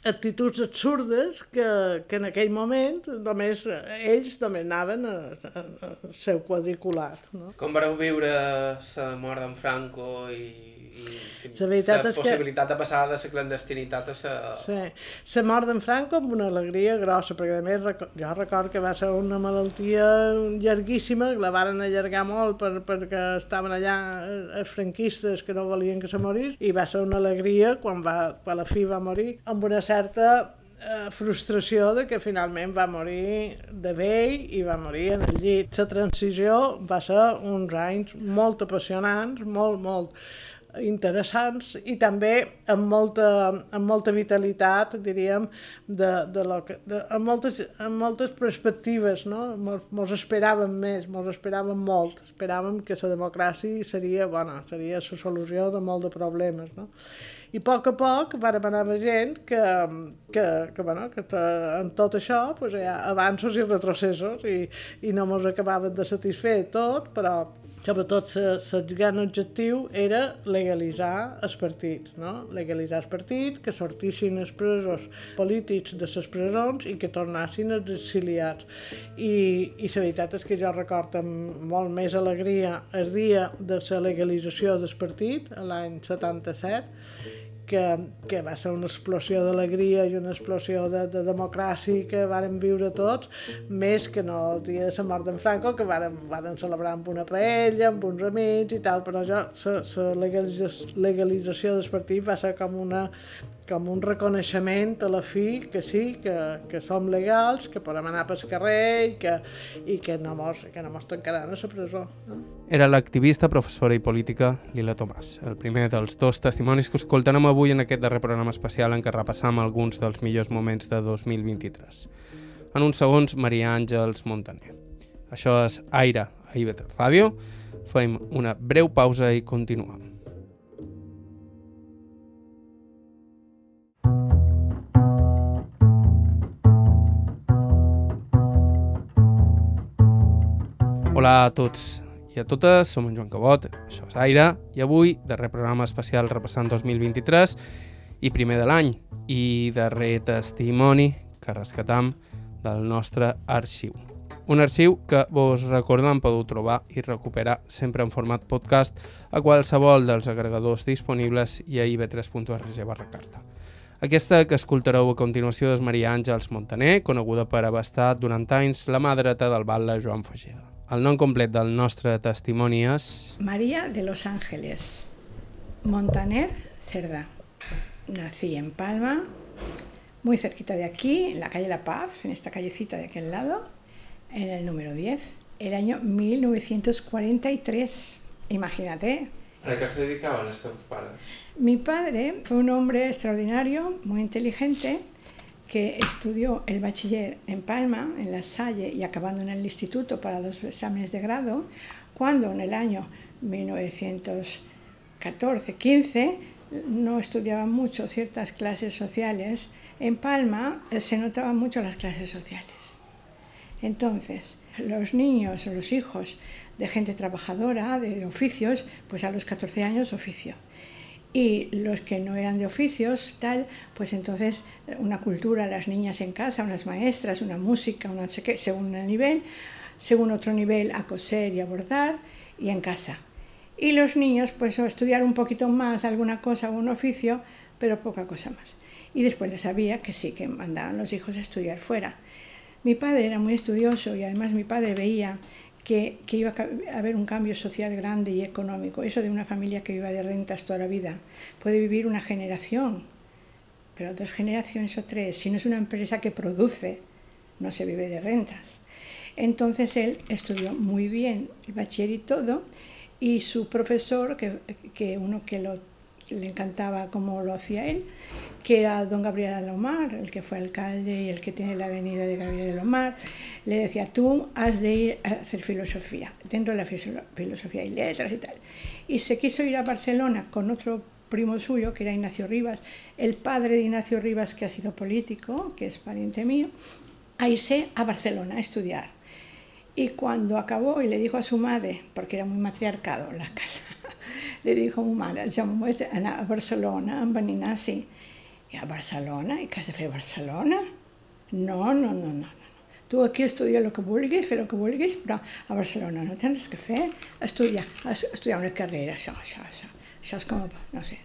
actituds absurdes que, que en aquell moment només ells també anaven a, a, a seu quadriculat. No? Com vareu viure la mort d'en Franco i i la veritat la és possibilitat que... de passar de la clandestinitat a la... Sí, la mort d'en Franco amb una alegria grossa, perquè a més jo recordo que va ser una malaltia llarguíssima, que la varen allargar molt per, perquè estaven allà eh, els franquistes que no volien que se morís, i va ser una alegria quan, va, quan la fi va morir, amb una certa eh, frustració de que finalment va morir de vell i va morir en el llit. La transició va ser uns anys molt apassionants, molt, molt interessants i també amb molta, amb molta vitalitat, diríem, de, de lo que, de, amb, moltes, amb moltes perspectives, no? Mos, esperàvem més, mos esperàvem molt, esperàvem que la democràcia seria, bona, seria la solució de molts de problemes, no? I a poc a poc vàrem anar veient que, que, que, bueno, que en tot això pues, hi ha avanços i retrocessos i, i no ens acabaven de satisfer tot, però sobretot el gran objectiu era legalitzar els partits, no? legalitzar els partits, que sortissin els presos polítics de les presons i que tornassin els exiliats. I, i la veritat és que jo recordo amb molt més alegria el dia de la legalització del partit, l'any 77, que, que va ser una explosió d'alegria i una explosió de, de democràcia que varen viure tots, més que no el dia de la mort d'en Franco, que varen, varen celebrar amb una paella, amb uns amics i tal, però jo, la legalització, legalització del partit va ser com una com un reconeixement a la fi que sí, que, que som legals, que podem anar pel carrer i que, i que no mos, que no mos tancaran a la presó. No? Era l'activista, professora i política Lila Tomàs, el primer dels dos testimonis que escoltarem avui en aquest darrer programa especial en què repassam alguns dels millors moments de 2023. En uns segons, Maria Àngels Montaner. Això és Aire a IBT Ràdio. Fem una breu pausa i continuem. Hola a tots i a totes, som en Joan Cabot, això és Aire, i avui, darrer programa especial repassant 2023 i primer de l'any, i darrer testimoni que rescatam del nostre arxiu. Un arxiu que vos recordem podeu trobar i recuperar sempre en format podcast a qualsevol dels agregadors disponibles i a ib3.org barra carta. Aquesta que escoltareu a continuació és Maria Àngels Montaner, coneguda per haver estat durant anys la mà dreta del batlle Joan Fageda. El nom complet del nostre testimoni és... María de los Ángeles, Montaner, Cerda. Nací en Palma, muy cerquita de aquí, en la calle La Paz, en esta callecita de aquel lado, en el número 10, el año 1943. Imagínate. ¿A qué se dedicaban estos padres? Mi padre fue un hombre extraordinario, muy inteligente, que estudió el bachiller en Palma, en La Salle, y acabando en el instituto para los exámenes de grado, cuando en el año 1914-15 no estudiaba mucho ciertas clases sociales, en Palma eh, se notaban mucho las clases sociales. Entonces, los niños o los hijos de gente trabajadora, de oficios, pues a los 14 años oficio y los que no eran de oficios, tal, pues entonces una cultura, las niñas en casa, unas maestras, una música, una según el nivel, según otro nivel a coser y a bordar y en casa. Y los niños pues a estudiar un poquito más alguna cosa, un oficio, pero poca cosa más. Y después les sabía que sí, que mandaban los hijos a estudiar fuera. Mi padre era muy estudioso y además mi padre veía que, iba a haber un cambio social grande y económico. Eso de una familia que viva de rentas toda la vida. Puede vivir una generación, pero dos generaciones o tres. Si no es una empresa que produce, no se vive de rentas. Entonces él estudió muy bien el bachiller y todo, y su profesor, que, que uno que lo, le encantaba como lo hacía él, que era don Gabriel Alomar, el que fue alcalde y el que tiene la avenida de Gabriel Alomar, le decía, tú has de ir a hacer filosofía, dentro de la filosofía y letras y tal. Y se quiso ir a Barcelona con otro primo suyo, que era Ignacio Rivas, el padre de Ignacio Rivas, que ha sido político, que es pariente mío, a irse a Barcelona a estudiar. Y cuando acabó y le dijo a su madre, porque era muy matriarcado la casa, le dijo a mi madre, yo me voy a Barcelona, a venir así a Barcelona? I què has de fer a Barcelona? No, no, no, no. Tu aquí estudia el que vulguis, fer el que vulguis, però a Barcelona no tens res que fer. Estudiar, estudiar una carrera, això, això, això. Això és com, no sé,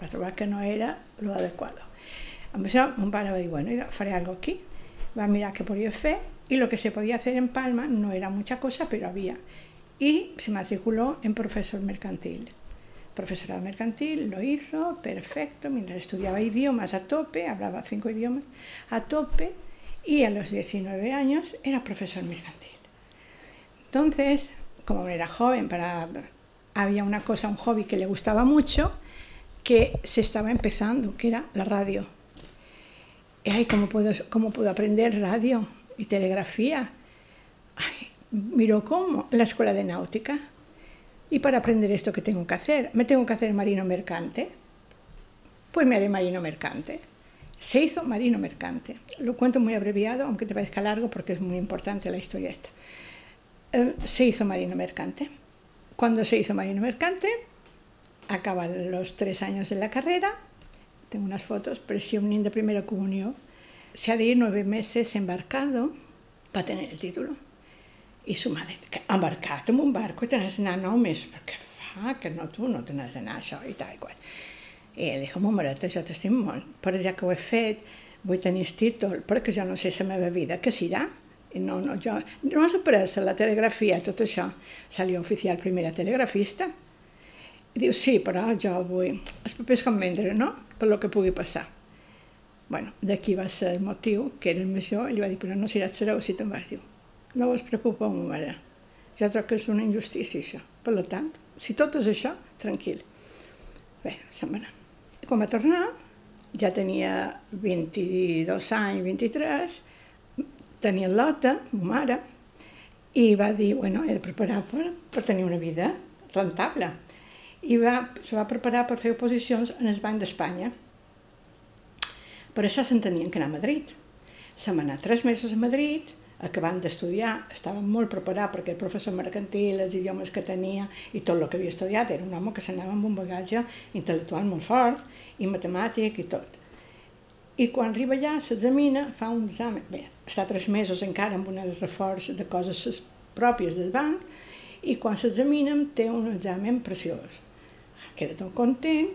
va trobar que no era lo adequado. Amb això, mon pare va dir, bueno, faré algo aquí. Va mirar què podia fer y lo que se podía hacer en Palma no era mucha cosa, pero había. Y se matriculó en profesor mercantil profesorado mercantil, lo hizo, perfecto, mientras estudiaba idiomas a tope, hablaba cinco idiomas a tope, y a los 19 años era profesor mercantil. Entonces, como era joven, para, había una cosa, un hobby que le gustaba mucho, que se estaba empezando, que era la radio. Ay, ¿cómo puedo, cómo puedo aprender radio y telegrafía? Ay, miró cómo, la escuela de náutica y para aprender esto, ¿qué tengo que hacer? ¿Me tengo que hacer marino mercante? Pues me haré marino mercante. Se hizo marino mercante. Lo cuento muy abreviado, aunque te parezca largo porque es muy importante la historia esta. Eh, se hizo marino mercante. Cuando se hizo marino mercante, acaban los tres años de la carrera, tengo unas fotos, presión de primera comunión, se ha de ir nueve meses embarcado para tener el título. I su mare, que embarcat en un barco i te n'has d'anar nou més, però què fa? Que no, tu no te n'has d'anar això i tal. Qual. I ell diu, mamareta, jo t'estim molt, però ja que ho he fet, vull tenir títol, perquè jo no sé la meva vida, què serà? I no, no, jo, no has après la telegrafia, tot això. Salió oficial primera telegrafista. I diu, sí, però jo vull els papers com vendre, no? Per lo que pugui passar. Bueno, d'aquí va ser el motiu, que era el major, i li va dir, però no seràs sereu si te'n vas, diu no us preocupa, mare. Jo trobo que és una injustícia, això. Per tant, si tot és això, tranquil. Bé, se'n va anar. Quan va tornar, ja tenia 22 anys, 23, tenia lota, ma mare, i va dir, bueno, he de preparar per, per tenir una vida rentable. I va, se va preparar per fer oposicions en el Banc d'Espanya. Per això s'entenien que anar a Madrid. Se va anar tres mesos a Madrid, acabant d'estudiar, estava molt preparat perquè el professor mercantil, els idiomes que tenia i tot el que havia estudiat, era un home que s'anava amb un bagatge intel·lectual molt fort i matemàtic i tot. I quan arriba allà, s'examina, fa un examen, bé, està tres mesos encara amb un reforç de coses pròpies del banc, i quan s'examina té un examen preciós. Queda tot content,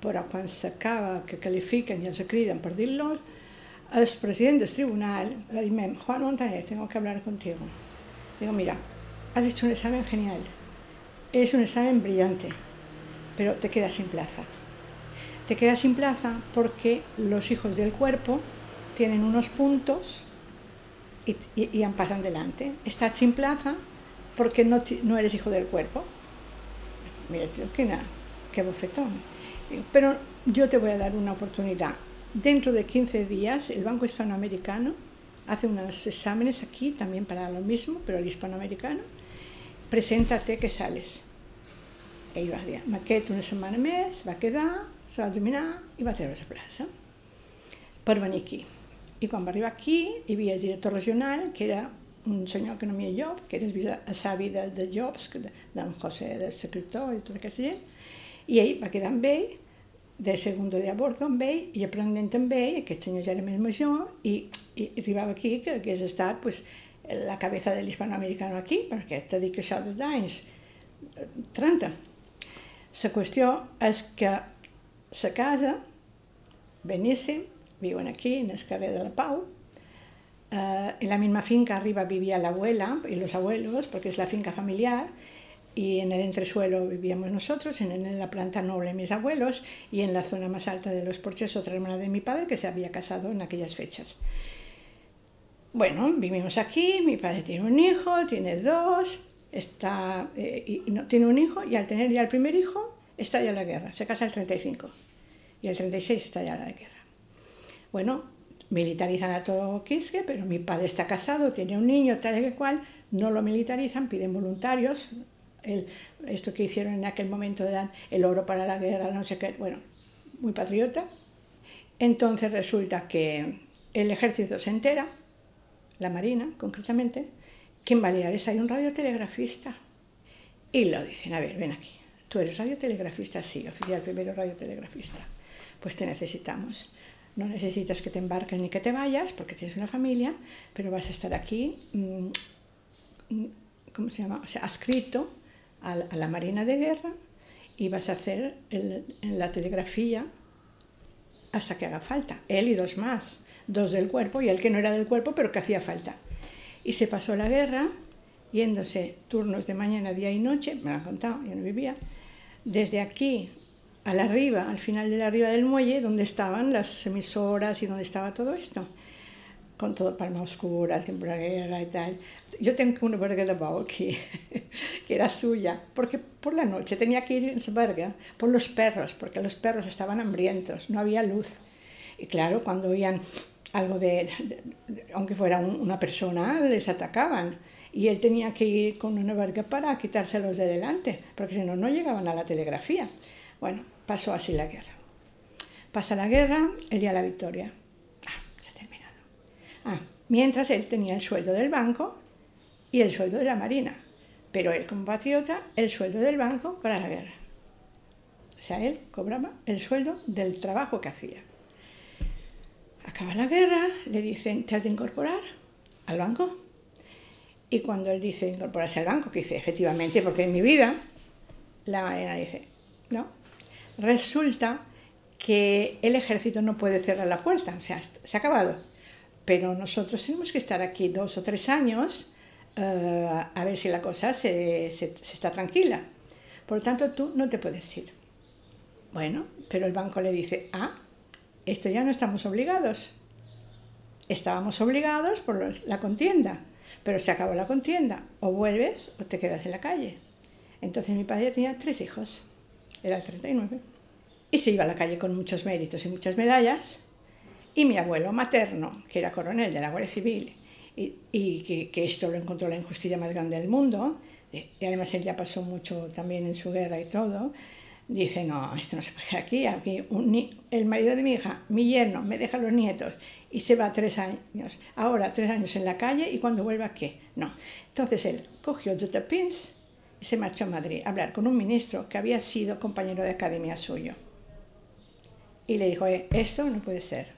però quan s'acaba que califiquen i els criden per dir-los, el president del tribunal le dice, Juan Montaner, tengo que hablar contigo. Digo, mira, has hecho un examen genial, es un examen brillante, pero te quedas sin plaza. Te quedas sin plaza porque los hijos del cuerpo tienen unos puntos y, y, y pasan delante. Estás sin plaza porque no, no eres hijo del cuerpo. Mira, qué, nada, qué bofetón. Pero yo te voy a dar una oportunidad. Dentro de 15 días, el Banco Hispanoamericano hace unos exámenes aquí, también para lo mismo, pero el hispanoamericano. Preséntate que sales. Ell va dir, m'aquest una setmana més, va quedar, se va examinar i va treure la plaça per venir aquí. I quan va arribar aquí, hi havia el director regional, que era un senyor que no m'hi jo, que era el savi de, de Jobs, d'en José, del secretor i tota aquesta gent, i ell va quedar amb ell, de segundo de a bordo amb ell, i aprenent amb ell, aquest senyor ja era més major, i, i arribava aquí, que hagués estat pues, la cabeza de l'hispanoamericano aquí, perquè t'he dit que això des d'anys 30. La qüestió és que la casa, beníssim, viuen aquí, en el carrer de la Pau, eh, en la misma finca arriba vivia la abuela y los abuelos, porque es la finca familiar, y en el entresuelo vivíamos nosotros, en la planta noble mis abuelos y en la zona más alta de los porches otra hermana de mi padre que se había casado en aquellas fechas. Bueno, vivimos aquí, mi padre tiene un hijo, tiene dos, está, eh, y no, tiene un hijo y al tener ya el primer hijo está ya la guerra, se casa el 35 y el 36 está ya la guerra. Bueno, militarizan a todo Quisque, pero mi padre está casado, tiene un niño, tal y cual, no lo militarizan, piden voluntarios, el, esto que hicieron en aquel momento dar el oro para la guerra, no sé qué, bueno, muy patriota. Entonces resulta que el ejército se entera, la Marina concretamente, que en Baleares hay un radiotelegrafista. Y lo dicen, a ver, ven aquí, tú eres radiotelegrafista, sí, oficial primero radiotelegrafista, pues te necesitamos. No necesitas que te embarques ni que te vayas, porque tienes una familia, pero vas a estar aquí, mmm, ¿cómo se llama? O sea, adscrito a, la Marina de Guerra y vas a hacer el, la telegrafía hasta que haga falta. Él y dos más, dos del cuerpo y el que no era del cuerpo, pero que hacía falta. Y se pasó la guerra yéndose turnos de mañana, día y noche, me lo han contado, yo no vivía, desde aquí a la arriba, al final de la arriba del muelle, donde estaban las emisoras y donde estaba todo esto. Con todo Palma Oscura, Temporera y tal. Yo tengo una verga de bau que era suya, porque por la noche tenía que ir en esa verga por los perros, porque los perros estaban hambrientos, no había luz. Y claro, cuando oían algo de, aunque fuera un, una persona, les atacaban. Y él tenía que ir con una verga para quitárselos de delante, porque si no, no llegaban a la telegrafía. Bueno, pasó así la guerra. Pasa la guerra, el día de la victoria mientras él tenía el sueldo del banco y el sueldo de la Marina, pero él como patriota, el sueldo del banco para la guerra. O sea, él cobraba el sueldo del trabajo que hacía. Acaba la guerra, le dicen, ¿te has de incorporar al banco? Y cuando él dice incorporarse al banco, que dice, efectivamente, porque en mi vida, la Marina dice, no. Resulta que el ejército no puede cerrar la puerta, o sea, se ha acabado pero nosotros tenemos que estar aquí dos o tres años uh, a ver si la cosa se, se, se, está tranquila. Por lo tanto, tú no te puedes ir. Bueno, pero el banco le dice, ah, esto ya no estamos obligados. Estábamos obligados por la contienda, pero se acabó la contienda. O vuelves o te quedas en la calle. Entonces mi padre tenía tres hijos, era el 39, y se iba a la calle con muchos méritos y muchas medallas, y mi abuelo materno, que era coronel de la Guardia Civil, y, y que, esto lo encontró la injusticia más grande del mundo, y además él ya pasó mucho también en su guerra y todo, dice, no, esto no se puede aquí, aquí el marido de mi hija, mi yerno, me deja los nietos y se va tres años, ahora tres años en la calle y cuando vuelva, ¿qué? No. Entonces él cogió Jota Pins y se marchó a Madrid a hablar con un ministro que había sido compañero de academia suyo. Y le dijo, eh, esto no puede ser.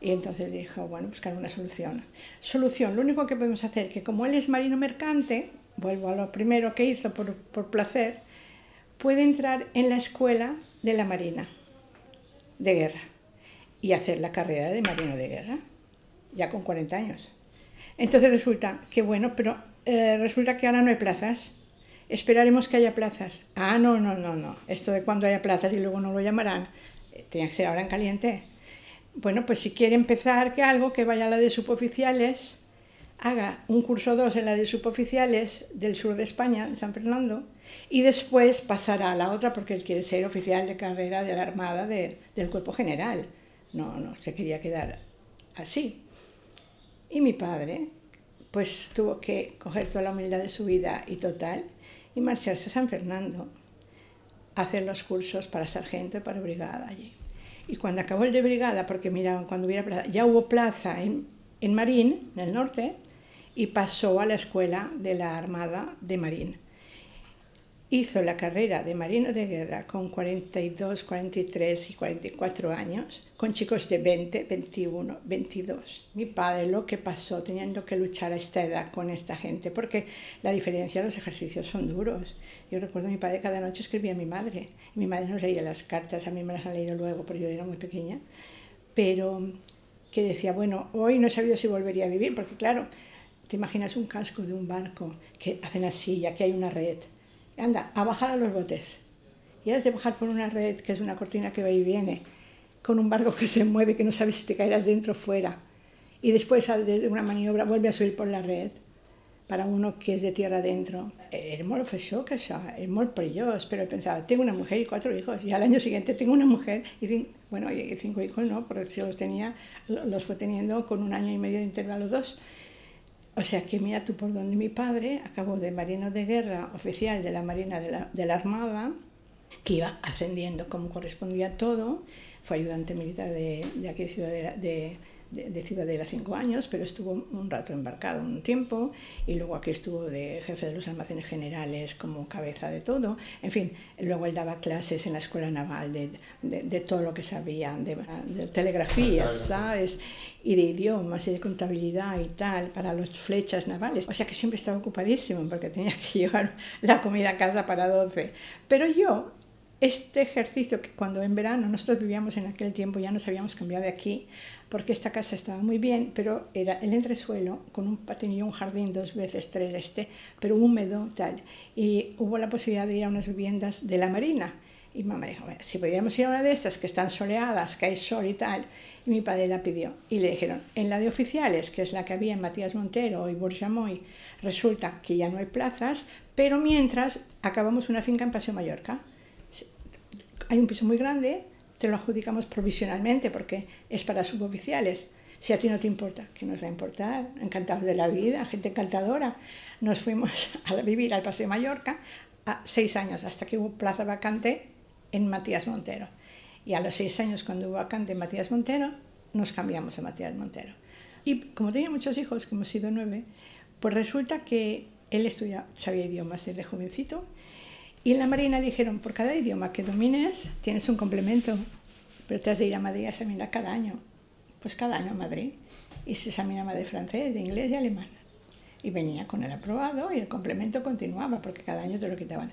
Y entonces dijo, bueno, buscar una solución. Solución, lo único que podemos hacer, que como él es marino mercante, vuelvo a lo primero que hizo por, por placer, puede entrar en la escuela de la Marina de Guerra y hacer la carrera de marino de guerra, ya con 40 años. Entonces resulta que bueno, pero eh, resulta que ahora no hay plazas. Esperaremos que haya plazas. Ah, no, no, no, no. Esto de cuando haya plazas y luego no lo llamarán, eh, tenía que ser ahora en caliente. Bueno, pues si quiere empezar que algo, que vaya a la de suboficiales, haga un curso 2 en la de suboficiales del sur de España, en San Fernando, y después pasará a la otra porque él quiere ser oficial de carrera de la Armada del Cuerpo General. No, no, se quería quedar así. Y mi padre, pues tuvo que coger toda la humildad de su vida y total y marcharse a San Fernando a hacer los cursos para sargento y para brigada allí. Y cuando acabó el de brigada, porque mira, cuando hubiera plaza, ya hubo plaza en, en Marín, en el norte, y pasó a la escuela de la Armada de Marín Hizo la carrera de marino de guerra con 42, 43 y 44 años, con chicos de 20, 21, 22. Mi padre lo que pasó teniendo que luchar a esta edad con esta gente, porque la diferencia los ejercicios son duros. Yo recuerdo a mi padre cada noche escribía a mi madre. Mi madre nos leía las cartas, a mí me las han leído luego, porque yo era muy pequeña. Pero que decía, bueno, hoy no he sabido si volvería a vivir, porque claro, te imaginas un casco de un barco que hacen así, ya que hay una red anda, a bajar a los botes. Y has de bajar por una red, que es una cortina que va y viene, con un barco que se mueve, que no sabes si te caerás dentro o fuera. Y después de una maniobra vuelve a subir por la red, para uno que es de tierra adentro. Era muy això, que era muy perillós, pero pensaba, tengo una mujer y cuatro hijos, y al año siguiente tengo una mujer y, bueno, y cinco hijos no, porque si los tenía, los fue teniendo con un año y medio de intervalo dos. O sea que mira tú por donde mi padre acabó de marino de guerra oficial de la Marina de la, Armada, que iba ascendiendo como correspondía todo, fue ayudante militar de, de aquí Ciudad de, Ciudadela cinco años, pero estuvo un rato embarcado un tiempo y luego aquí estuvo de jefe de los almacenes generales como cabeza de todo. En fin, luego él daba clases en la escuela naval de, de, todo lo que sabía, de, telegrafía, ¿sabes? Y de idiomas y de contabilidad y tal, para las flechas navales. O sea que siempre estaba ocupadísimo porque tenía que llevar la comida a casa para 12. Pero yo este ejercicio que cuando en verano nosotros vivíamos en aquel tiempo, ya nos habíamos cambiado de aquí, porque esta casa estaba muy bien, pero era el entresuelo con un patinillo, un jardín dos veces tres este, pero húmedo tal. Y hubo la posibilidad de ir a unas viviendas de la Marina. Y mamá dijo, si podíamos ir a una de estas que están soleadas, que hay sol y tal. Y mi padre la pidió. Y le dijeron, en la de oficiales, que es la que había en Matías Montero y Borjamoy, resulta que ya no hay plazas, pero mientras acabamos una finca en Paseo Mallorca hay un piso muy grande, te lo adjudicamos provisionalmente porque es para suboficiales. Si a ti no te importa, ¿qué nos va a importar? Encantados de la vida, gente encantadora. Nos fuimos a vivir al Paseo Mallorca a seis años, hasta que hubo plaza vacante en Matías Montero. Y a los seis años, cuando hubo vacante en Matías Montero, nos cambiamos a Matías Montero. Y como tenía muchos hijos, que hemos sido nueve, pues resulta que él estudia, sabía idiomas desde jovencito y en la Marina dijeron, por cada idioma que domines tienes un complemento, pero te has de ir a Madrid a examinar cada año. Pues cada año a Madrid. Y se examinaba de francés, de inglés y alemán. Y venía con el aprobado y el complemento continuaba, porque cada año te lo quitaban.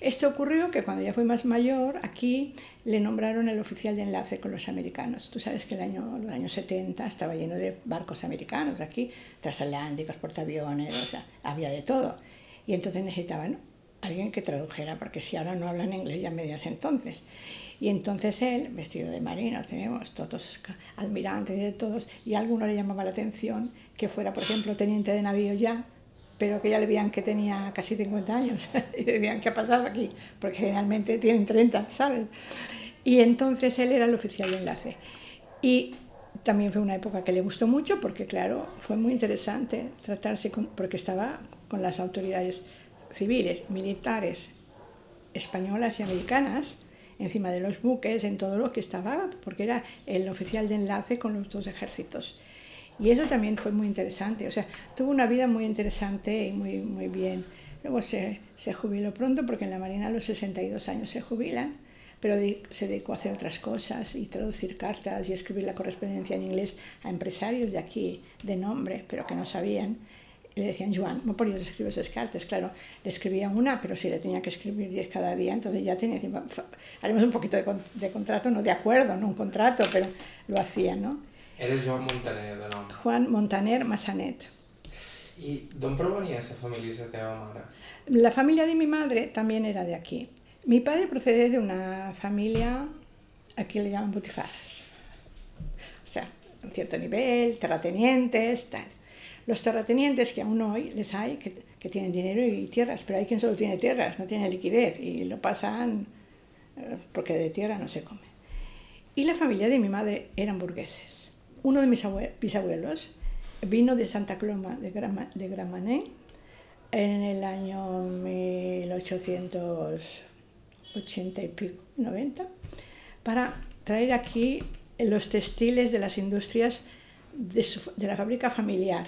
Esto ocurrió que cuando ya fui más mayor, aquí le nombraron el oficial de enlace con los americanos. Tú sabes que el año, los años 70 estaba lleno de barcos americanos aquí, transatlánticos, portaaviones, o sea, había de todo. Y entonces necesitaban alguien que tradujera, porque si ahora no hablan inglés ya medias entonces. Y entonces él, vestido de marino, tenemos todos almirantes de todos, y a alguno le llamaba la atención que fuera, por ejemplo, teniente de navío ya, pero que ya le veían que tenía casi 50 años, y le veían qué ha pasado aquí, porque generalmente tienen 30, ¿sabes? Y entonces él era el oficial de enlace. Y también fue una época que le gustó mucho, porque claro, fue muy interesante tratarse con, porque estaba con las autoridades civiles, militares españolas y americanas encima de los buques, en todo lo que estaba, porque era el oficial de enlace con los dos ejércitos. Y eso también fue muy interesante, o sea, tuvo una vida muy interesante y muy, muy bien. Luego se, se jubiló pronto porque en la Marina a los 62 años se jubilan, pero se dedicó a hacer otras cosas y traducir cartas y escribir la correspondencia en inglés a empresarios de aquí, de nombre, pero que no sabían. Y le decían, Joan, ¿no podías escribir esas cartas? Claro, le escribía una, pero si le tenía que escribir 10 cada día, entonces ya tenía, haremos un poquito de, de, contrato, no de acuerdo, no un contrato, pero lo hacía, ¿no? Eres Joan Montaner, de nom. Juan Montaner Massanet. ¿Y dónde provenía esa familia de tu madre? La familia de mi madre también era de aquí. Mi padre procede de una familia, aquí le llaman butifarras. O sea, un cierto nivel, terratenientes, tal. Los terratenientes que aún hoy les hay, que, que, tienen dinero y tierras, pero hay quien solo tiene tierras, no tiene liquidez y lo pasan eh, porque de tierra no se come. Y la familia de mi madre eran burgueses. Uno de mis bisabuelos vino de Santa Coloma de, de Gramané en el año 1880 y pico, 90, para traer aquí los textiles de las industrias de, de, la fábrica familiar,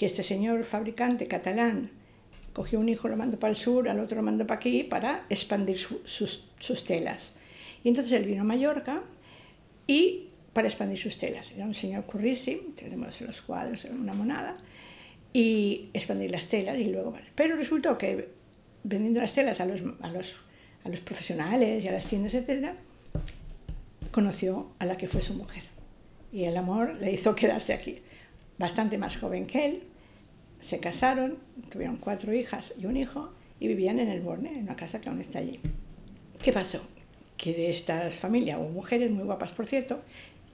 que este señor fabricante catalán cogió un hijo, lo mandó para el sur, al otro lo mandó para aquí, para expandir su, sus, sus, telas. Y entonces él vino a Mallorca y para expandir sus telas. Era un señor currísimo, tenemos los cuadros, una monada, y expandir las telas y luego más. Pero resultó que vendiendo las telas a los, a los, a los profesionales y a las tiendas, etc., conoció a la que fue su mujer. Y el amor le hizo quedarse aquí. Bastante más joven que él, se casaron, tuvieron cuatro hijas y un hijo, y vivían en el Borne, en una casa que aún está allí. ¿Qué pasó? Que de esta familia hubo mujeres muy guapas, por cierto,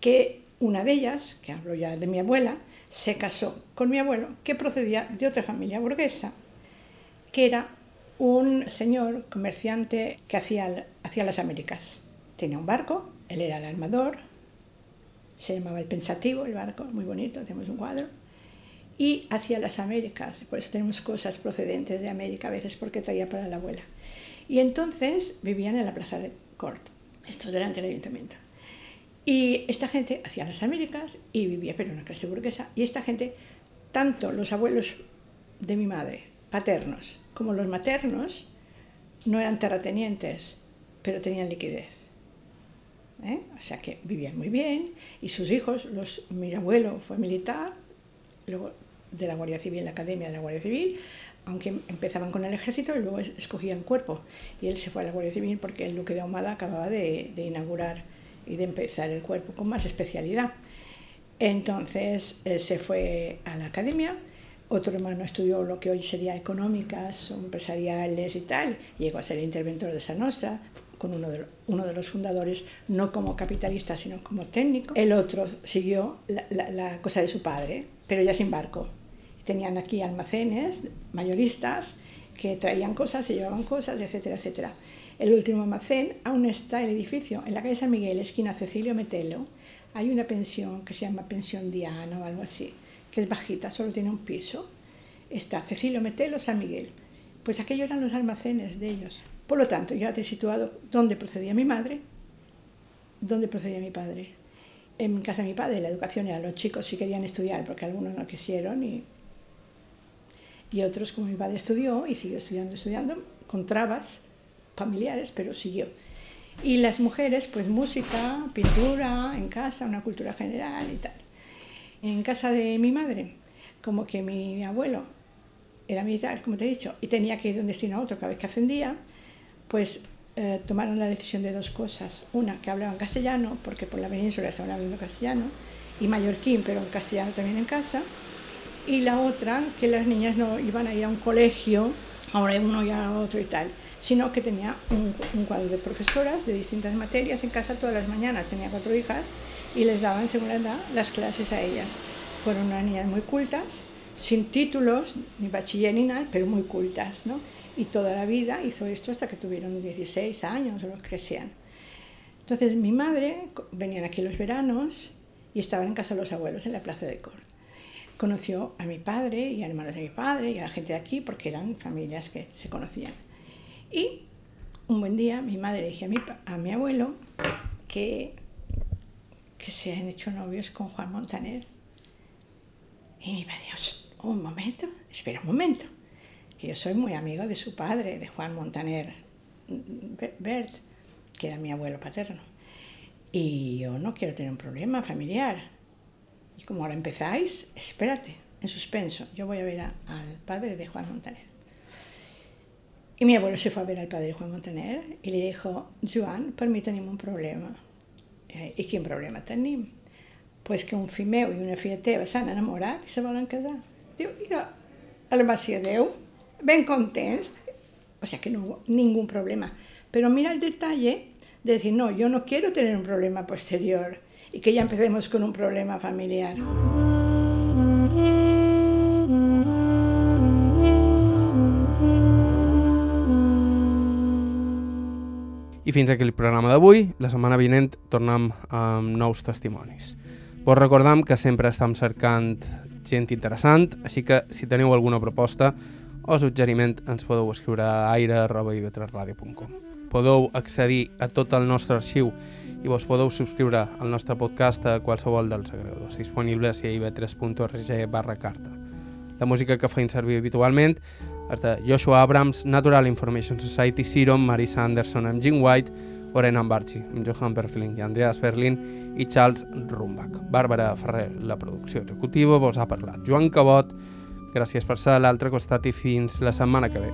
que una de ellas, que hablo ya de mi abuela, se casó con mi abuelo, que procedía de otra familia burguesa, que era un señor comerciante que hacía, hacía las Américas. Tenía un barco, él era el armador, se llamaba El Pensativo, el barco, muy bonito, tenemos un cuadro, y hacía las Américas, por eso tenemos cosas procedentes de América a veces porque traía para la abuela. Y entonces vivían en la Plaza de Cort, esto delante del ayuntamiento. Y esta gente hacía las Américas y vivía, pero en una clase burguesa. Y esta gente, tanto los abuelos de mi madre, paternos, como los maternos, no eran terratenientes, pero tenían liquidez. ¿eh? O sea que vivían muy bien. Y sus hijos, los, mi abuelo fue militar, luego de la Guardia Civil, la Academia de la Guardia Civil, aunque empezaban con el ejército y luego escogían cuerpo. Y él se fue a la Guardia Civil porque el duque de Ahumada acababa de, inaugurar y de empezar el cuerpo con más especialidad. Entonces eh, se fue a la academia, otro hermano estudió lo que hoy sería económicas, empresariales y tal, llegó a ser interventor de Sanosa, con uno de, los fundadores, no como capitalista, sino como técnico. El otro siguió la, la, la cosa de su padre, pero ya sin barco. Tenían aquí almacenes mayoristas que traían cosas, se llevaban cosas, etcétera, etcétera. El último almacén aún está el edificio. En la calle San Miguel, esquina Cecilio Metelo, hay una pensión que se llama Pensión Diana o algo así, que es bajita, solo tiene un piso. Está Cecilio Metelo, San Miguel. Pues aquellos eran los almacenes de ellos. Por lo tanto, ya te he situado dónde procedía mi madre, dónde procedía mi padre. En casa de mi padre la educación era los chicos si querían estudiar, porque algunos no quisieron y, y otros como mi padre estudió y siguió estudiando, estudiando, con trabas, familiares, pero siguió. Y las mujeres, pues música, pintura, en casa, una cultura general y tal. En casa de mi madre, como que mi abuelo era militar, como te he dicho, y tenía que ir de un destino a otro cada vez que ascendía, pues eh, tomaron la decisión de dos cosas. Una, que hablaban castellano, porque por la península estaban hablando castellano, y mallorquín, pero en castellano también en casa. Y la otra, que las niñas no iban a ir a un colegio, ahora uno y a otro y tal sino que tenía un, cuadro de profesoras de distintas materias en casa todas las mañanas. Tenía cuatro hijas y les daban, según la edad, las clases a ellas. Fueron unas niñas muy cultas, sin títulos, ni bachiller ni nada, pero muy cultas, ¿no? Y toda la vida hizo esto hasta que tuvieron 16 años o lo que sean. Entonces mi madre, venían aquí los veranos y estaban en casa los abuelos en la plaza de Cor. Conoció a mi padre y a hermanos de mi padre y a la gente de aquí porque eran familias que se conocían. Y un buen día mi madre le dije a mi, a mi abuelo que, que se han hecho novios con Juan Montaner. Y mi padre dijo, un momento, espera un momento, que yo soy muy amigo de su padre, de Juan Montaner Bert, que era mi abuelo paterno. Y yo no quiero tener un problema familiar. Y como ahora empezáis, espérate, en suspenso. Yo voy a ver a, al padre de Juan Montaner. Y mi abuelo se fue a ver al padre Juan Montaner y le dijo, Joan, per mi un problema. Eh, I quin problema tenim? Pues que un fill meu i una filla teva s'han enamorat i se volen casar. Diu, i de, a la gràcia de Déu. O sea que no hubo ningún problema. Pero mira el detalle de decir, no, yo no quiero tener un problema posterior y que ya empecemos con un problema familiar. I fins aquí el programa d'avui. La setmana vinent tornem amb nous testimonis. Vos recordam que sempre estem cercant gent interessant, així que si teniu alguna proposta o suggeriment ens podeu escriure a aire.ivetresradio.com. Podeu accedir a tot el nostre arxiu i vos podeu subscriure al nostre podcast a qualsevol dels agregadors disponibles a ib3.org barra carta. La música que feim servir habitualment és de Joshua Abrams, Natural Information Society, Siron, Marisa Anderson amb Jim White, Orena Ambarchi, amb Johan Berthling i Andreas Berlin i Charles Rumbach. Bàrbara Ferrer, la producció executiva, vos ha parlat. Joan Cabot, gràcies per ser a l'altre costat i fins la setmana que ve.